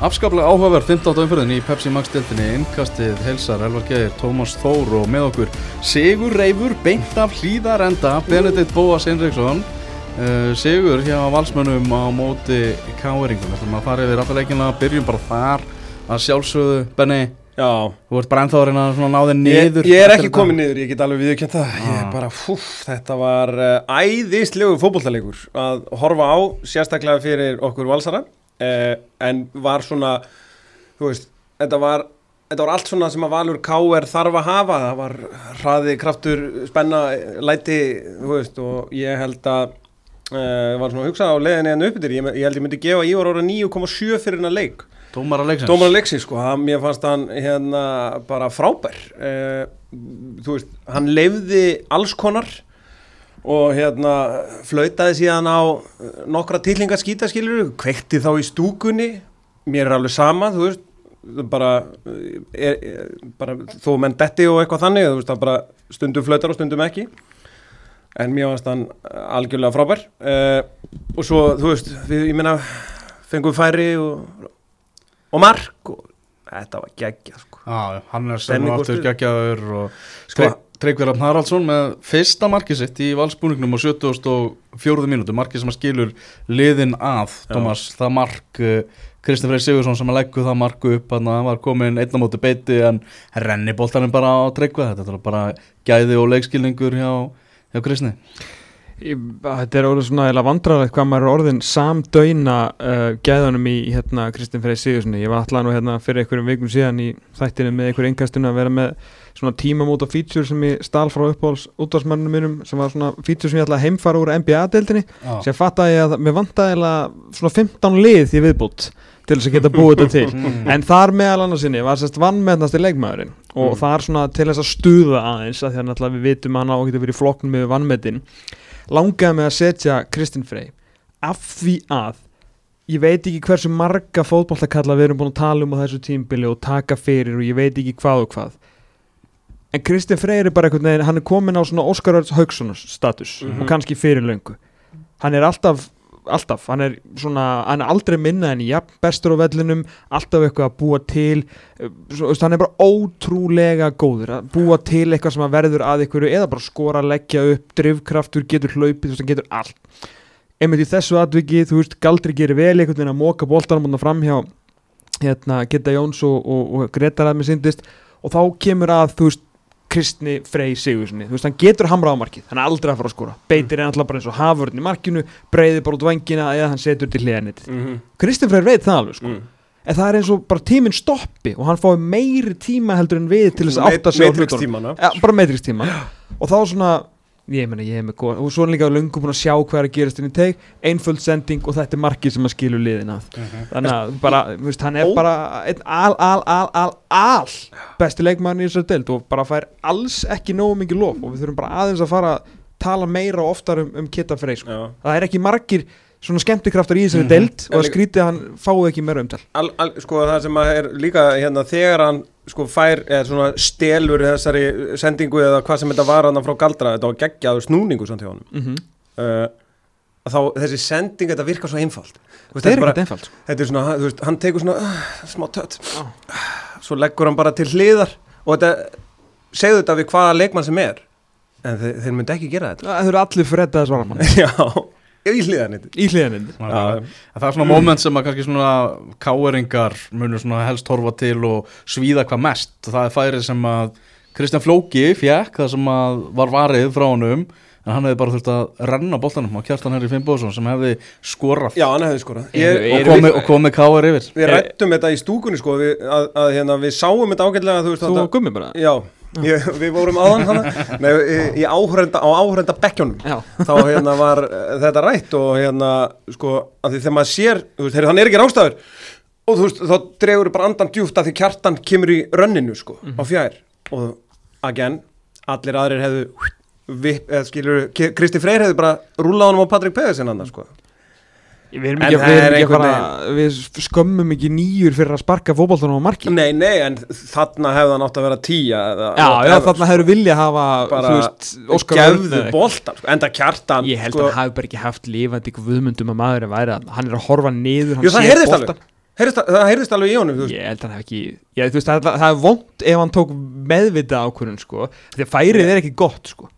Afskaplega áhugaverð 15. umfyrðin í Pepsi Max deltinni innkastið helsar Elvar Geir, Tómas Þór og með okkur Sigur Reifur, beint af hlýðarenda Benedikt Bóas Einriksson uh, Sigur hjá valsmönnum á móti K-eringum Þetta maður farið við allleikina, byrjum bara þar. Að sjálfsögðu, Benni Já, Þú ert bara ennþá að reyna að svona ná þig niður ég, ég er ekki komin niður, ég get alveg viðkjönt það. Ég er Ah. bara, fúf, þetta var uh, æðislegu fótbolltalegur að horfa á, sérstaklega fyrir okkur valsara uh, en var svona, þú veist, þetta var Þetta var allt svona sem að Valur K.R. þarf að hafa, það var hraði, kraftur, spenna, læti, þú veist, og ég held að, uh, var svona að hugsa á leiðinni en uppbyttir, ég, ég held ég myndi gefa Ívar ára 9,7 fyrir hennar leik. Dómar að leiksins Dómar Alexi sko, hann, mér fannst hann hérna bara frábær uh, þú veist, hann leifði alls konar og hérna flautaði síðan á eh, nokkra tillingar skítaskilur kveikti þá í stúkunni. Mér er alveg sama, þú veist bara, er, er, bara þó menn detti og eitthvað þannig þú veist, bara stundum flautar og stundum ekki. En mér fannst hann algjörlega frábær. Uh, og svo, þú veist, við, ég meina fengum færi og og mark og þetta var geggja sko. Já, hann er sem aftur geggjaður og Sko- Tryggver Rafn Haraldsson með fyrsta markið sitt í valsbúningnum á 74. mínútu, markið sem að skilur liðin að, Já. Thomas, það mark uh, Kristinn Freyr Sigursson sem að leggu það marku upp, hann var komin einn á móti beiti en renni boltanum bara á Tryggva, þetta er bara gæði og leikskilningur hjá, hjá Kristni Ég, þetta er orðið svona eða vandrarlegt hvað maður er orðin samdöyna uh, gæðanum í hérna Kristinn Freyr Sigurssoni ég var alltaf nú hérna fyrir einhverjum vikum síðan í þættinu með einhverjum engastinu að vera með svona tímamóta feature sem ég stál frá uppáhalds útvarsmannum mínum sem var svona feature sem ég að heimfara úr NBA-deildinni sem fattaði að mér vantaði svona 15 lið í viðbútt til þess að geta búið þetta til. En þar meðal annars sinni var sérst vannmennasti leikmaðurinn og Mm. þar svona til þess að stuða aðeins að því að náttúrulega við vitum að hann á að geta verið í flokknum með vannmettin langaði mig að setja Kristinn Frey. Af því að ég veit ekki hversu marga fótboltakalla við erum búin að tala um á þessu tímbili og taka fyrir og ég veit ekki hvað og hvað. En Kristinn Frey er bara einhvern veginn hann er komin á svona Óskar Örds Haukssonar status Mhm. og kannski fyrir löngu. Hann er alltaf alltaf, hann er svona, hann er aldrei minna en jafn bestur á vellinum alltaf eitthvað að búa til eh, svo, hann er bara ótrúlega góður að búa til eitthvað sem að verður að einhverju eða bara skora, leggja upp, drifkraftur getur hlaupið, þú veist, hann getur allt. Einmitt í þessu atviki, þú veist, Galdri gerir vel einhvern veginn að móka boltanum og fram hjá hérna, Geta Jóns og, og, og Gretar að mér syndist og þá kemur að, þú veist, Kristni Frey Sigurssoni, þú veist, hann getur hamrað á markið. Hann er aldrei að fara að skora, beitir er alltaf bara eins og hafurinn í markinu, breiðir bara út vangina eða hann setur til hliðanitið, mm -hmm. Kristinn Frey veit það alveg, sko. Mm. en það er eins og bara tíminn stoppi og hann fái meiri tíma heldur en við til þess að átta sig á hlutunum. bara Matrix tíma og þá svona ég meina ég er með góð og svo er líka löngum búin að sjá hvað er að gerast inn í teik einföld sending og þetta er markið sem að skilur liðin að þannig að bara, veist, hann er Ó. bara einn al, al, al, al, al besti leikmann í þessari deild og bara fær alls ekki nógu mikið lof og við þurfum bara aðeins að fara að tala meira og oftar um, um Kitta Frey sko. Það er ekki margir svona skemmtikraftar í þessari Mhm. deild og að skrítið hann fái ekki meira umtal al, al, sko það sem að er líka hérna þegar hann sko fær eða svona stelur þessari sendingu eða hvað sem þetta var hann frá Galdra þetta var geggjaður snúningu samt hjá hann mm -hmm. uh, þá þessi sending þetta virkar svo einfalt. Veist, þetta er bara- einfalt sko. þetta er svona, þú veist, hann tekur svona uh, smá tött Já. svo leggur hann bara til hliðar og þetta, segðu þetta við hvaða leikmann sem er. En þeir, þeir myndi ekki gera þetta. Það eru allir freddaði svaramann já, í hliðan í hliðaninn Já, það er svona moment sem að kannski svona káeringar munur svona helst horfa til og svíða hvað mest. Það er færið sem að Kristján Flóki fjekk það sem að var varið frá honum en hann hefði bara þurft að renna boltanum á kjartan Henry Finnbóðsson sem hefði skorað. Já, hann hefði skorað. Eru- Ég- og komið komi káir yfir. Við rættum þetta í stúkunni sko við, að, að hérna, við sáum þetta ágætlega þú þú og gummi bara? Já, ég, við vorum aðan hana Nei, í, í áhörenda, á áhörenda bekkjónum já, þá hérna var uh, þetta rætt og hérna sko, að því þegar maður sér veist, heyrðu, hann er ekki rástaður og þú veist, þá dregur bara andan djúft að því kjartan kemur í rönninu sko, á fjær. Og again, allir aðrir hefðu Kristi Freyr hefðu bara rúlað honum á Patrik Pedersen andan sko við erum En ekki, það við er erum ekki að við skömmum ekki nýjur fyrir að sparka fótboltanum á marki Nei, nei, en þarna hefði hann átt að vera tíja eða, já, já, þarna hefur vilja hafa bara þú veist, gefðu boltan, sko, enda kjartan ég held sko, að hann hafi bara ekki haft lifandi guðmundum að maður að væri að hann er að horfa niður hann það alveg heyrðist, það það heyrðist alveg í honum þú veist. Ég held að hann hef ekki þú veist, það, það er vond ef hann tók meðvita ákvörðun sko. því að færið er ekki gott sko.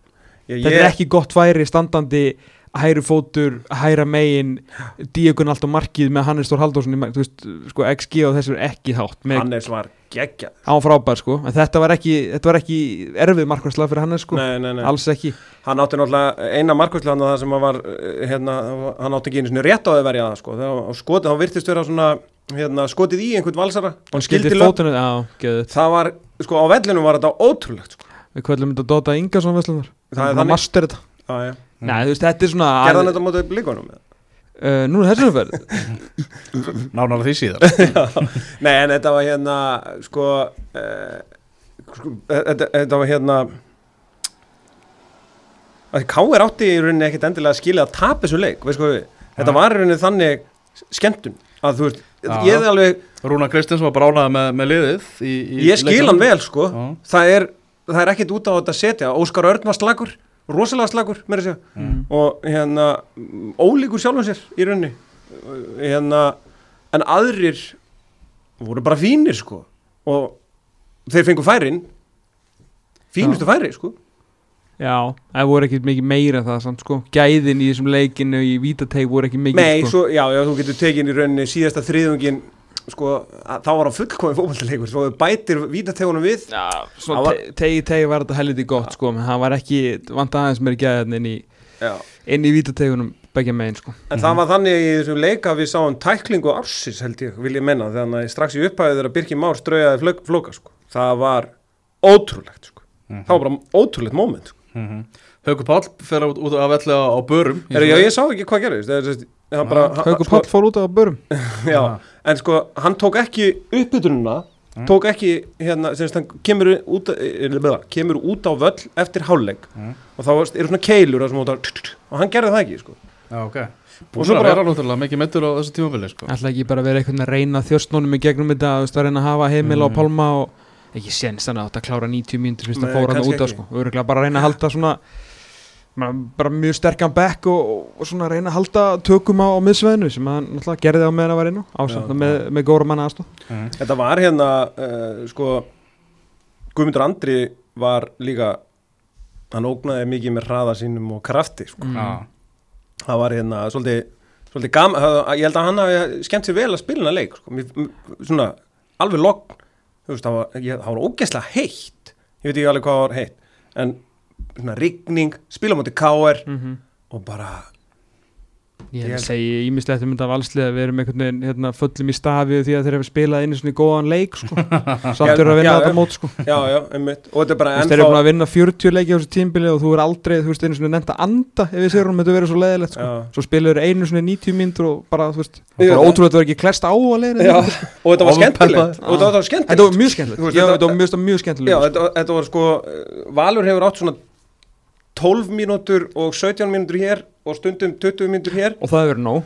ég, þetta er ekki gott færi standandi hæri fótur, hæra megin díakun allt á markið með Hannes í mark, þú veist, sko, XG og þessu er ekki með Hannes var geggjað. Á frábær sko, en þetta var ekki, þetta var ekki erfið markværslega fyrir Hannes sko, nei, nei, nei. alls ekki. Hann átti náttúrulega eina markvæslu hann hann var eh, hérna, hann átti ekki einu sinni rétt á því verja það sko. hann skotið, hann virtist vera svona hérna, skotið í einhvern valsara. Hann skildi geðið það var, sko á vellinum var þetta ótrúlegt sko. við kvöldum þetta Dota Ingarsson Veslunar Er. Nei, þú veist, þetta er svona gerði hann þetta á mótið blikunum uh, Nú er þessu umferð. Nánar því síðar. Nei en þetta var hérna sko, uh, sko þetta, þetta var hérna að K.R. átti í rauninni ekkit endilega að skilja að tapa þessu leik við, þetta var í rauninni þannig skemmtun að þú veist, Já. ég er alveg Rúna Kristins var bránað með, með liðið í, í ég skil hann vel sko. Það er, það er ekkit út á þetta að setja. Óskar Örn var slagur, rosalega slagur að segja. Mm. og hérna ólíkur sjálfum sér í rauninni. Hérna en aðrir voru bara fínir sko. Og þeir fengu færin. Fínustu færi sko. Já, það voru ekki mikið meira en það samt sko. Gæðin í þessum leikinu í Vítateg voru ekki mikið Nei, sko. svo, já, já, þú getur tekið í rauninni síðasta þriðungin sko, að, þá var hann fullkomið fótballleikur svo bætir vítategunum við Já, svona var- te- tegi tegi var þetta helviti gott sko En það var ekki, vant aðeins meira gæðin inn í já. Inn í Vítategunum begja megin sko En það var þannig í þessum leika við sáum tæklingu ársins held ég, vil ég menna þannig að strax í upphæðu þegar Birkir Már straujaði flög, flóka sko. það var ótrúlegt sko. Mhm. það var bara ótrúlegt moment sko. Haukur Páll fer út, út að velli á, börum svona- ég sá ekki hvað gerðist það er, hann hann- Haukur sko, fór út á börum já, en sko hann tók ekki uppbytununa Mm. tók ekki hérna, sem sagt, hann kemur út, eh, kemur út á völl eftir hálfleik Mm. og þá eru svona keilur og hann gerði það ekki sko. Já, ok Og svo bara- vera náttúrulega mikið meittur á þessu tímabili sko. Ætla ekki bara að vera einhvern veginn að reyna þjóstnónum í gegnum þetta að reyna að hafa heimil á Mm. Pálma og ekki séns þannig að að klára 90 mínútur fyrst að fóra hann út á sko Öruglega bara að reyna að halda svona bara, bara mjög sterkan bekk og, og svona reyna að halda tökum á, á miðsveðinu sem hann náttúrulega gerði á meðan að var inn á Já, með, með góra manna aðstof mm. Þetta var hérna uh, sko Guðmundur Andri var líka hann ógnaði mikið með hraða sínum og krafti sko. Mm. Já, það var hérna svolítið, svolítið gam, ég held að hann hafi skemmt sér vel að spila hana leik sko. Mér- svona alveg logn þú veist, það var, ég, það var ógeðslega heitt ég veit ekki alveg hvað var heitt en rigning, spila mútið KR mm og bara Ég Ég- held að segja ímislegt um þetta valslið að við erum einhvern veginn hérna, föllum í stafi því að þeir hefur spilað einu svona góðan leik sko. samt eru að vinna já, þetta mót sko. já, já, einmitt og þetta er bara Þú veist, þeir eru búin að vinna 40 leiki á þessu tímbili og þú er aldrei, þú veist, einu svona nefnt að anda ef við sérum þetta verið svo leðilegt sko. Svo spilur einu svona 90 mínútur og bara, þú veist, Já. bara ótrúlega þetta var ekki klest á að var Ofurpeppað. skemmtilegt og þetta var skemmtilegt Þetta var mjög skemmtilegt 12 mínútur og 17 mínútur hér og stundum 20 mínútur hér. Og það verið nóg.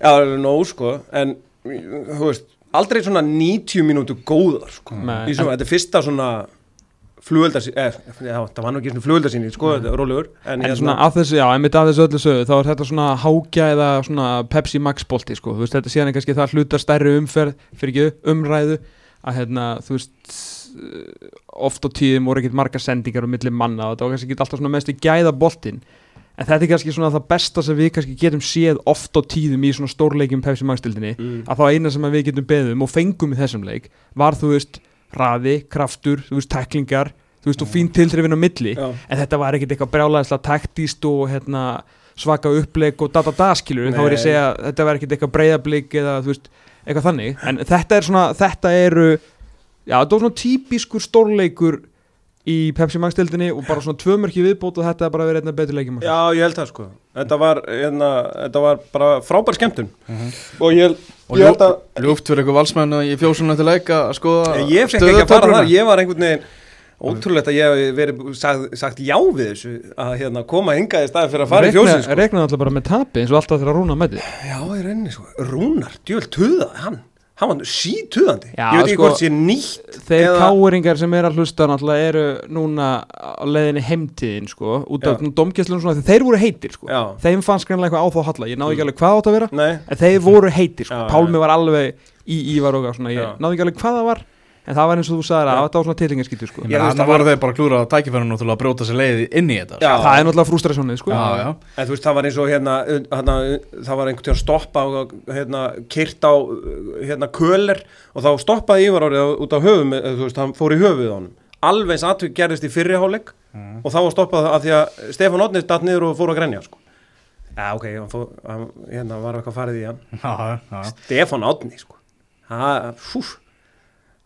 Já, það er nóg sko. En þú veist, aldrei svona 90 mínútur góðar sko. Nei, Í svona, Þetta er fyrsta svona flugöldarsýn eh, það var nú ekki svona flugöldarsýn sko, þetta er rólegur. En, En svona af þessu, já, einmitt af þessu öllu sögu þá er þetta svona hágja eða svona Pepsi Max bolti, sko, þú veist, þetta síðan er kannski það hluta stærri umferð, fyrir ekki umræðu að hérna, þú veist oft á tíðum voru ekkert margar sendingar um milli manna og þetta var kannski ekki alltaf mest í gæða boltin en þetta er kannski svona það besta sem við kannski getum séð oft á tíðum í svona stórleikjum Pepsi Max dildinni mm, að þá eina sem við getum beðum og fengum í þessum leik var þú veist raði, kraftur, þú veist teklingar þú veist og fín tiltrifin á milli. Já, en þetta var ekkert eitthvað brjálæðislega taktíst og hérna, svaka uppleik og da-da-da skilur, þá er ég að segja þetta var ekkert eitthvað breyðablík eða þú veist, eitthvað þannig. En þetta er svona, þetta eru já, þetta var svona típiskur stórleikur í Pepsi Max dildinni og bara svona tvömörki viðbót og þetta er bara verið einna betur leikjum já, ég held það sko. Þetta var, hérna, þetta var bara frábær skemmtun. Mhm. og ég, Og ég held að Ljúft fyrir ykkur valsmenn í fjósunum eftir leik að skoða Ég fekk ekki að fara þar, ég var einhvern veginn ótrúlegt að ég hef verið sagt, sagt já við þessu að hérna, koma hingað í staði fyrir að fara í fjósin sko. Reknaði alltaf bara með tapi eins og alltaf þegar Rúna mæti Já, ég reynir sko, Rúnar, djöl, tuðaði hann hann var sítuðandi Já, ég veit ekki sko, hvort sé nýtt Þeir eða- káringar sem er að hlusta náttúrulega eru núna á leiðinni heimtíðin sko, út af Já. domgæslunum svona, þeir voru heitir sko. Já. þeim fannst greinlega eitthvað á þá halla, ég náði ekki alveg hvað átt að vera Nei, en þeir voru heitir, sko. Já, Pálmi var alveg í Ívar og svona, ég Já. náði ekki alveg hvað það var en það var eins og þú sagðir Já. að þetta var svona tilingarskýtu sko. Þannig það var- þeir bara að klúra tækifærinu til að brjóta sér leið inn í þetta Já. það er náttúrulega frústrasjónið sko. já, já. en þú veist það var eins og hérna, hérna það var einhvern tíðan stoppa og hérna kyrt á hérna köler og þá stoppaði Ívar árið út á höfum eða, þú veist, hann fór í höfuð á honum alveg eins atvik gerðist í fyrri hálfleik og þá var stoppað af því að Stefán Odnir datt niður og fór að grenja sko. Já, ok, hann, fór, hann hérna var eitthvað farið í hann Já, já.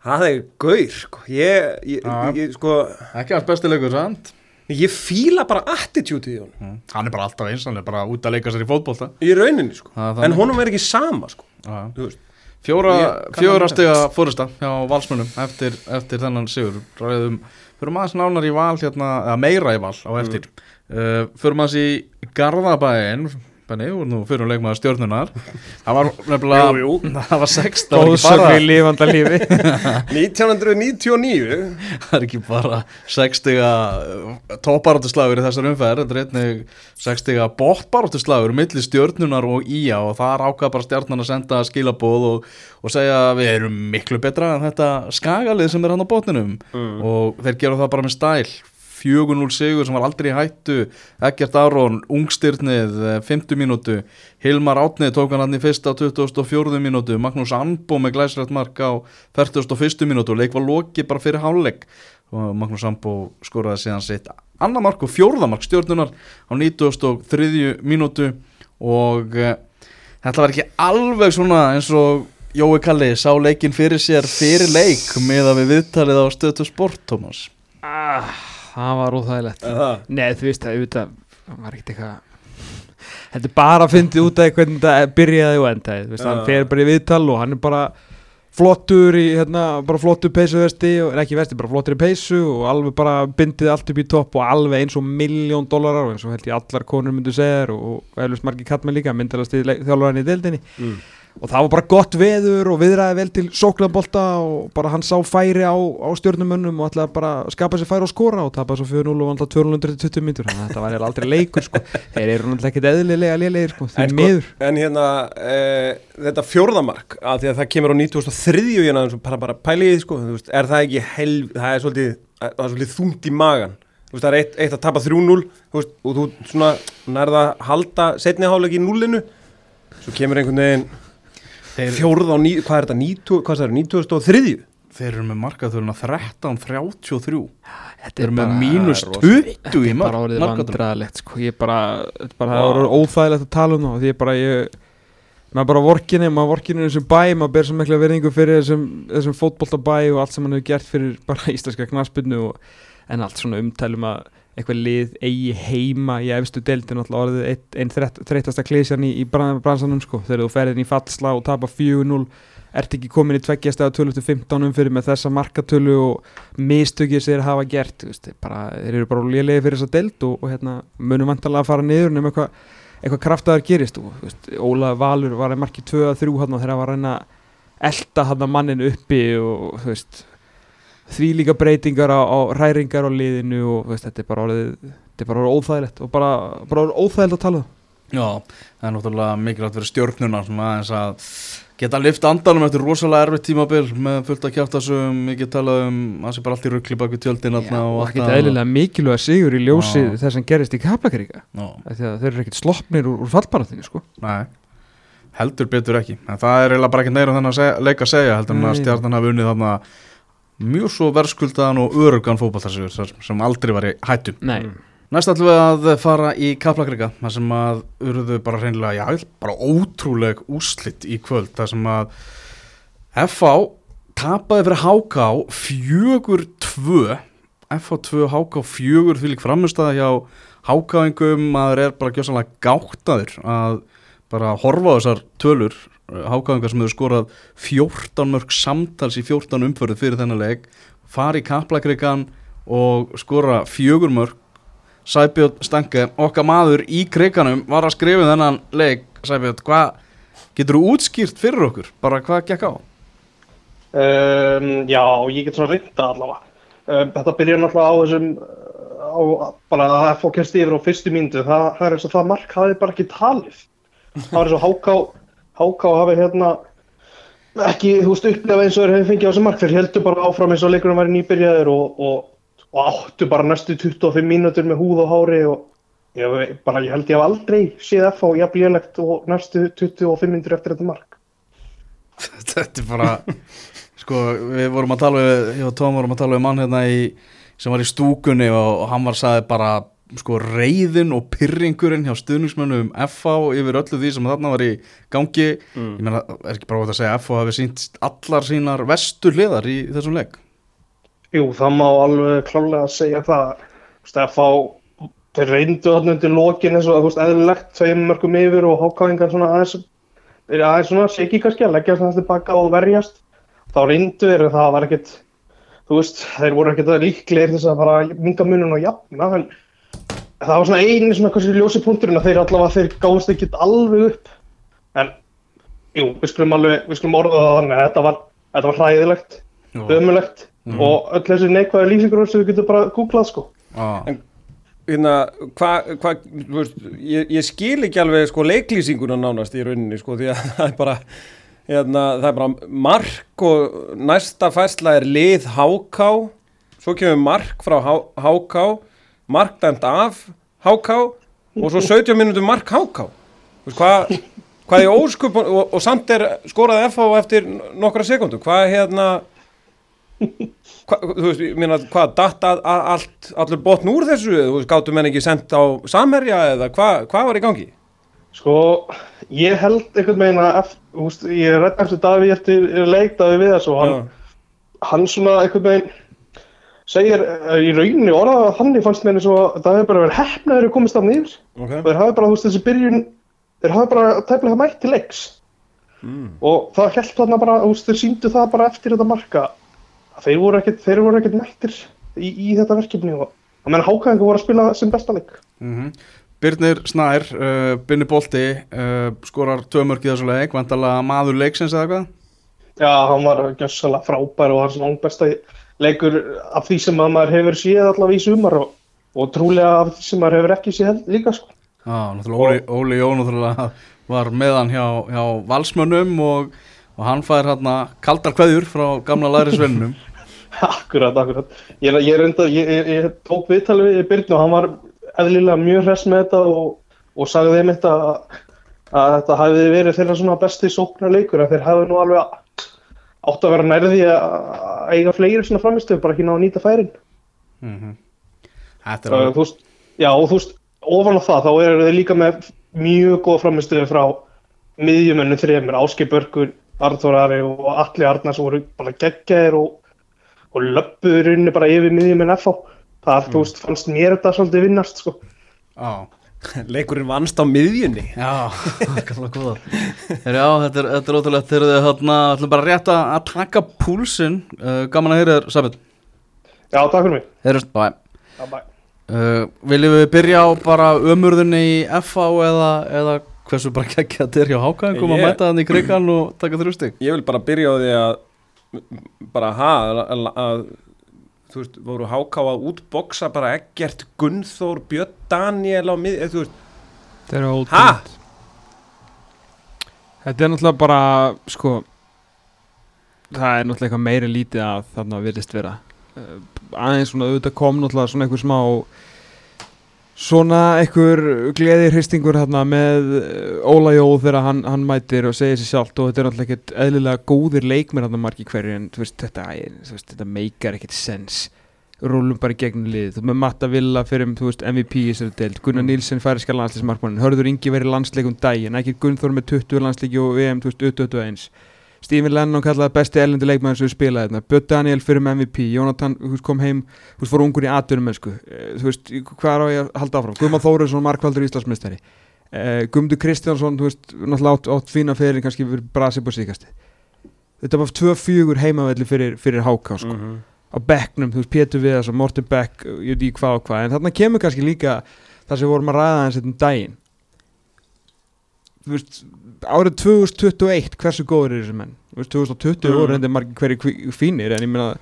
Það, er gaur sko. ég, ég, ég, sko, ekki alls besti leikur sant? ég fíla bara attitude í honum Mm. hann er bara alltaf eins, hann er bara út að leika sér í fótbolta í rauninni sko. Þannig. en honum er ekki sama sko. Já. þú veist Fjóra, fjóra að stiga fórista hjá valsmönum eftir, eftir þennan sigur Ræðum, Förum aðeins nánar í val hérna, meira í val á eftir uh, Förum aðeins í Garðabæin Benni, er nú fyrir leikmaður stjórnunar. Það var nefnilega Jú, jú. Það var sex, það var ekki góðsögn bara í lifanda lífi. 1999 Það er ekki bara 60 topparáttuslagur í þessar umferð Þetta er einnig 60 bóttbaráttuslagur milli stjórnunar og ía. Og það ákvað bara stjórnan að senda skilabóð og, og segja að við erum miklu betra en þetta skagalið sem er hann á botninum. Mm. og þeir gera það bara með stæl 4-0 sigur sem var aldrei í hættu. Ekkert Aron, ungstyrnið 50 mínútu, Hilmar Átnið tók hann hann í fyrsta 24 mínútu. Magnús Anbo með glæsrætt mark á 41 mínútu, leik var lokið bara fyrir hálfleik. Og Magnús Anbo skoraði síðan sitt annar mark og fjórða mark stjórnunar á 93 mínútu. Og uh, þetta var ekki alveg svona eins og Jói Kalli sá leikin fyrir sér fyrir leik með að við viðtalið á stöðtu sport, Tómas. Ah, það var óþægilegt. Nei, þú veist að auðvitað var ekkert eitthvað Þetta er bara að fyndi út af hvernig þetta byrjaði og endaði þú veist, hann fer bara í viðtal og hann er bara flottur í, hérna, bara flottur peysu vesti, og ekki vesti, bara flottur í peysu og alveg bara bindið allt upp í topp og alveg eins og miljón dólarar eins og held ég allar konur myndu segja og, og eflust margir kallmenn líka myndalast í þjálfurinn í deildinni Mm. Og það var bara gott veður og viðræði vel til sóklanbolta og bara hann sá færi á, á stjórnumönnum og ætlaði bara að skapa sér færi og skora og tapaði svo 4-0 og alltaf 220 mítur þannig að þetta var aldrei leikur sko. þeir eru náttúrulega ekkert eðlilega lélegir sko, því En sko- miður. En hérna, e, þetta fjórðamark að því að það kemur á 93 hérna, eins og bara, bara pæliði, sko, veist, er það ekki helv, það er svolítið, svolítið þungt í magan, veist, það er eitt, eitt að tapa 3-0, þú veist, og þú svona nærða að halda setni hálfleik í núlinu, svo kemur einhvern veginn Þeir, fjórða á, ní, hvað er þetta, 90, hvað er það, 93? þeir eru með markaðurinn 13-33 þetta Þeir eru með bara- mínus það er 20 í bara mark- orðið markatölu. vandræðilegt sko. ég bara, þetta er bara Vá. það voru óþægilegt að tala um það því ég bara ég, maður bara vorkinni, maður vorkinni þessum bæ, maður ber svo mikla verðingu fyrir þessum, þessum fótboltabæ og allt sem hann hefur gert fyrir bara íslenska knaspinu og, en allt svona umtælum að eitthvað lið eigi heima í efstu deildin alltaf orðið eitt, einn þreytasta klísjan í, í bran- bransanum sko. Þegar þú ferðin í fallsla og tapa 4-0 ert ekki komin í tveggjast eða 12-15 umfyrir með þessa markatölu og mistökið sem þeir hafa gert veist, bara, þeir eru bara lélegið fyrir þessa deild og, og hérna, munum vantarlega að fara niður nema eitthvað eitthvað kraftaðar gerist. Og, veist, Óla Valur var að marki 2-3 hann þegar hann var að reyna að elta hann mannin uppi og þú veist því líka breytingar á, á ræringar á liðinu og þú veist, þetta er bara orðið þetta er bara orðið óþægilegt og bara, bara orðið óþægilegt að tala um. Já, það er náttúrulega mikilvægt fyrir stjórnuna svona aðeins að geta lift andanum eftir rosalega erfitt tímabil með fullt að kjáta sem mikið talað um að sé bara allt í ruggli baku tjöldin Já, og allt ekkert eðlilega mikilvæg sigur í ljósið Já. þess að gerist í Kaplakaríka Já, því að þeir eru ekkert sloppnir úr, úr fallbaraþinu sko. nei, heldur betur ekki. En það er eiginlega bara ekki neyra þennan að segja, leik að segja heldur en að stjarnan hafi unnið þarna mjög svo verðskuldaðan og örugan fótballtarsigur sem aldrei var í hættum Nei, Næst ætlum við að fara í Kaplakrika þar sem að urðu bara hreinlega, já, bara ótrúleg úslit í kvöld þar sem að FH tapaði fyrir HK fjögur tvö. FH 2 HK fjögur því lík framistæða hjá HK-ingum maður er bara gjössanlega gáttaður að bara horfa á þessar tölur HK-ingar sem hefur skorað 14 mörg samtals í 14 umförðu fyrir þennan leik fari í Kaplakrikan og skora fjögur mörg Sæbjörn Stange, okkar maður í kriganum var að skrifa um þennan leik Sæbjörn, hvað getur þú útskýrt fyrir okkur, bara hvað gekk á? Um, já, ég get svona reynda allavega. Um, þetta byrjar náttúrulega á þessum, á, bara að það fór kemst yfir á fyrstu mínútu. Það, það er eins og það mark hafi bara ekki talið. Það var eins og Háká, Háká hafi hérna ekki, þú veist, upplefa eins og þeir hefði fengið á þessu mark. Þeir heldur bara áfram eins og leikurinn væri nýbyrjaður og, og, og áttu bara næstu 25 mínútur með húð og hári og ég, bara, ég held ég hef aldrei séð F á jafn lélegt og næstu 25 mínútur eftir þetta mark. Þetta er bara Sko, við vorum að tala við Ég og Tóm vorum að tala við mann hérna í sem var í stúkunni og, og hann var sagði bara sko reyðin og pyrringurinn hjá stuðningsmönnum FH yfir öllu því sem þarna var í gangi Mm. ég meina, er ekki bara út að segja að FH hafi sínt allar sínar vestu hliðar í þessum leik Jú, það má alveg klálega segja það. Að fá, þeir reyndu þarna undir lokin eins og þú veist, eðlilegt, tveim mörgum yfir og hákáðingar svona aðeins, er aðeins svona seki kannski að leggja svona tilbaka og verjast. Þá reyndu þeir, en það var ekkit, þú veist, þeir voru ekkit líklegir til þess að fara að minga munum og jafna, en það var svona eini svona kannski ljósi punkturinn að þeir allavega, þeir gáðist ekkit alveg upp. En, jú, við skulum alveg, við skulum orða það þannig að þetta var, þetta var hræðilegt ömulegt og öll þessi neikvæði lýsingur sem við getum bara googlað sko. ah. hérna, hvað, hva, þú veist, ég, ég skil ekki alveg sko leiklýsinguna nánast í rauninni sko því að það er bara, hérna, það er bara mark og næsta fæsla er lið háká, svo kemur mark frá há- háká, mark dæmt af háká og svo 17 minútur mark háká, hvað, hvað er óskup og, og samt er skoraði FH eftir nokkra sekundu, hvað hérna, Hva, þú veist, ég meina, hvað, datt að, að allt, allur botn úr þessu, þú veist, gáttu menn ekki sendt á samherja eða hvað, hvað var í gangi? Sko, ég held einhvern veginn að eftir, ég rætti eftir Davíð eftir leik Davíð við þessu hann, hann svona einhvern veginn segir uh, í rauninni orðað að þannig fannst mér eins og að Davíð bara verið hefnaður að komast af nýr ok, og þeir hafi bara, þú veist, þessi byrjun þeir hafi bara tæplega mætt til leiks. Mm. og það held þarna bara, þú veist, þeir síndu það bara eftir þetta marka þeir voru ekkert, þeir voru ekkert mættir í, í þetta verkefni og að menn hákæðingu voru að spila sem besta leik. Mm Birnir Snær, uh, Binni Bolti uh, skorar tvö mörg í þessu leik vantarlega maður leiksins eða hvað Já, hann var gjössalega frábær og hans langt besta leikur af því sem að maður hefur séð allavega í sumar og, og trúlega af því sem maður hefur ekki séð líka sko. Já, náttúrulega Óli, Óli Jón náttúrulega var meðan hjá, hjá valsmönnum og, og hann fær hérna kaldar kveðjur frá gamla lærisvennum Akkurat, akkurat. Ég, ég, reynda, ég, ég, ég tók viðtalið við Byrnu og hann var eðlilega mjög hress með þetta og, og sagði þeim þetta að, að þetta hafi verið þeirra svona besti sóknar leikur að þeir hafi nú alveg átt að vera nærði að eiga fleiri svona framistöðu, bara ekki ná að nýta færin. mm Þetta er alveg já, og þú veist, ofan á það, þá eru þeir líka með mjög góða framistöðu frá miðjumönnu þremur, Áskei Börgur, Arnþór Ari og Alli Arnar sem voru bara geggjaðir og, og löppuður inni bara yfir miðjumenn FH. Það, þú veist, fannst mér þetta svolítið vinnast, sko. Já, Leikurinn vannst á miðjunni. já, gamla góða Já, þetta er, þetta er ótrúlegt þegar þið hérna ætlum bara rétt að að taka púlsinn uh, Gaman að heyra þér, Sabit Já, takk fyrir mig. Heyrjast, bæ Já, bæ. uh, Viljum við byrja á bara ömurðinni í FH eða, eða hversu bara geggja þetta er hjá Hákaðingum að Ég- mæta hann í krigan og taka þrjú stig Ég vil bara byrja á því að, bara ha, að, að, að þú veist, voru háká að útboksa bara Eggert, Gunnþór, Björn Daniel á mið, þú veist, Þetta er ha? ótrúlega Þetta er náttúrulega bara sko það er náttúrulega eitthvað meiri lítið að þarna virðist vera uh, aðeins svona auðvitað kom náttúrulega svona einhver smá svona einhver gleði hristingur þarna með uh, Óla Jó þegar hann, hann mætir og segir sér sjálft og þetta er náttúrulega ekkert eðlilega góðir leikmir þarna margi hverju en veist þetta, veist, þetta meikar ekkert sens. Rúlum bara í gegnum lið þú með Matta Villa fyrir um, veist, MVP í þessari deild. Gunnar Nílsen færiska landsleismarkmannin Hörður Ingi verið landsleikum daginn. Ekki Gunnþór með 20 landsleiki og VM 2021 Stephen Lennon kallaði besti ellendi leikmann sem spilaði þarna. Björn Daniel fyrir um MVP Jónatan kom heim, veist, fór ungur í atvinnum þú veist, hvað er á ég að halda áfram? Guðmann Þóriðsson, markvaldur Íslandsmeistari. Uh, Guðmundur Kristjánsson, þú veist, náttúrulega átt, átt fína fyrir kannski fyrir brasið på síkasti þetta var 2-4 heimavelli fyrir, fyrir háká sko. Mhm. á bekknum, þú veist, Pétur Viðars og Morten Beck, ég veit ekki hvað og hvað. En þarna kemur kannski líka það sem við vorum að ræða eins árið 2021 hversu góður er þessi menn Þú veist, 2020 Mm. voru reyndi margir hverju fínir en ég meina,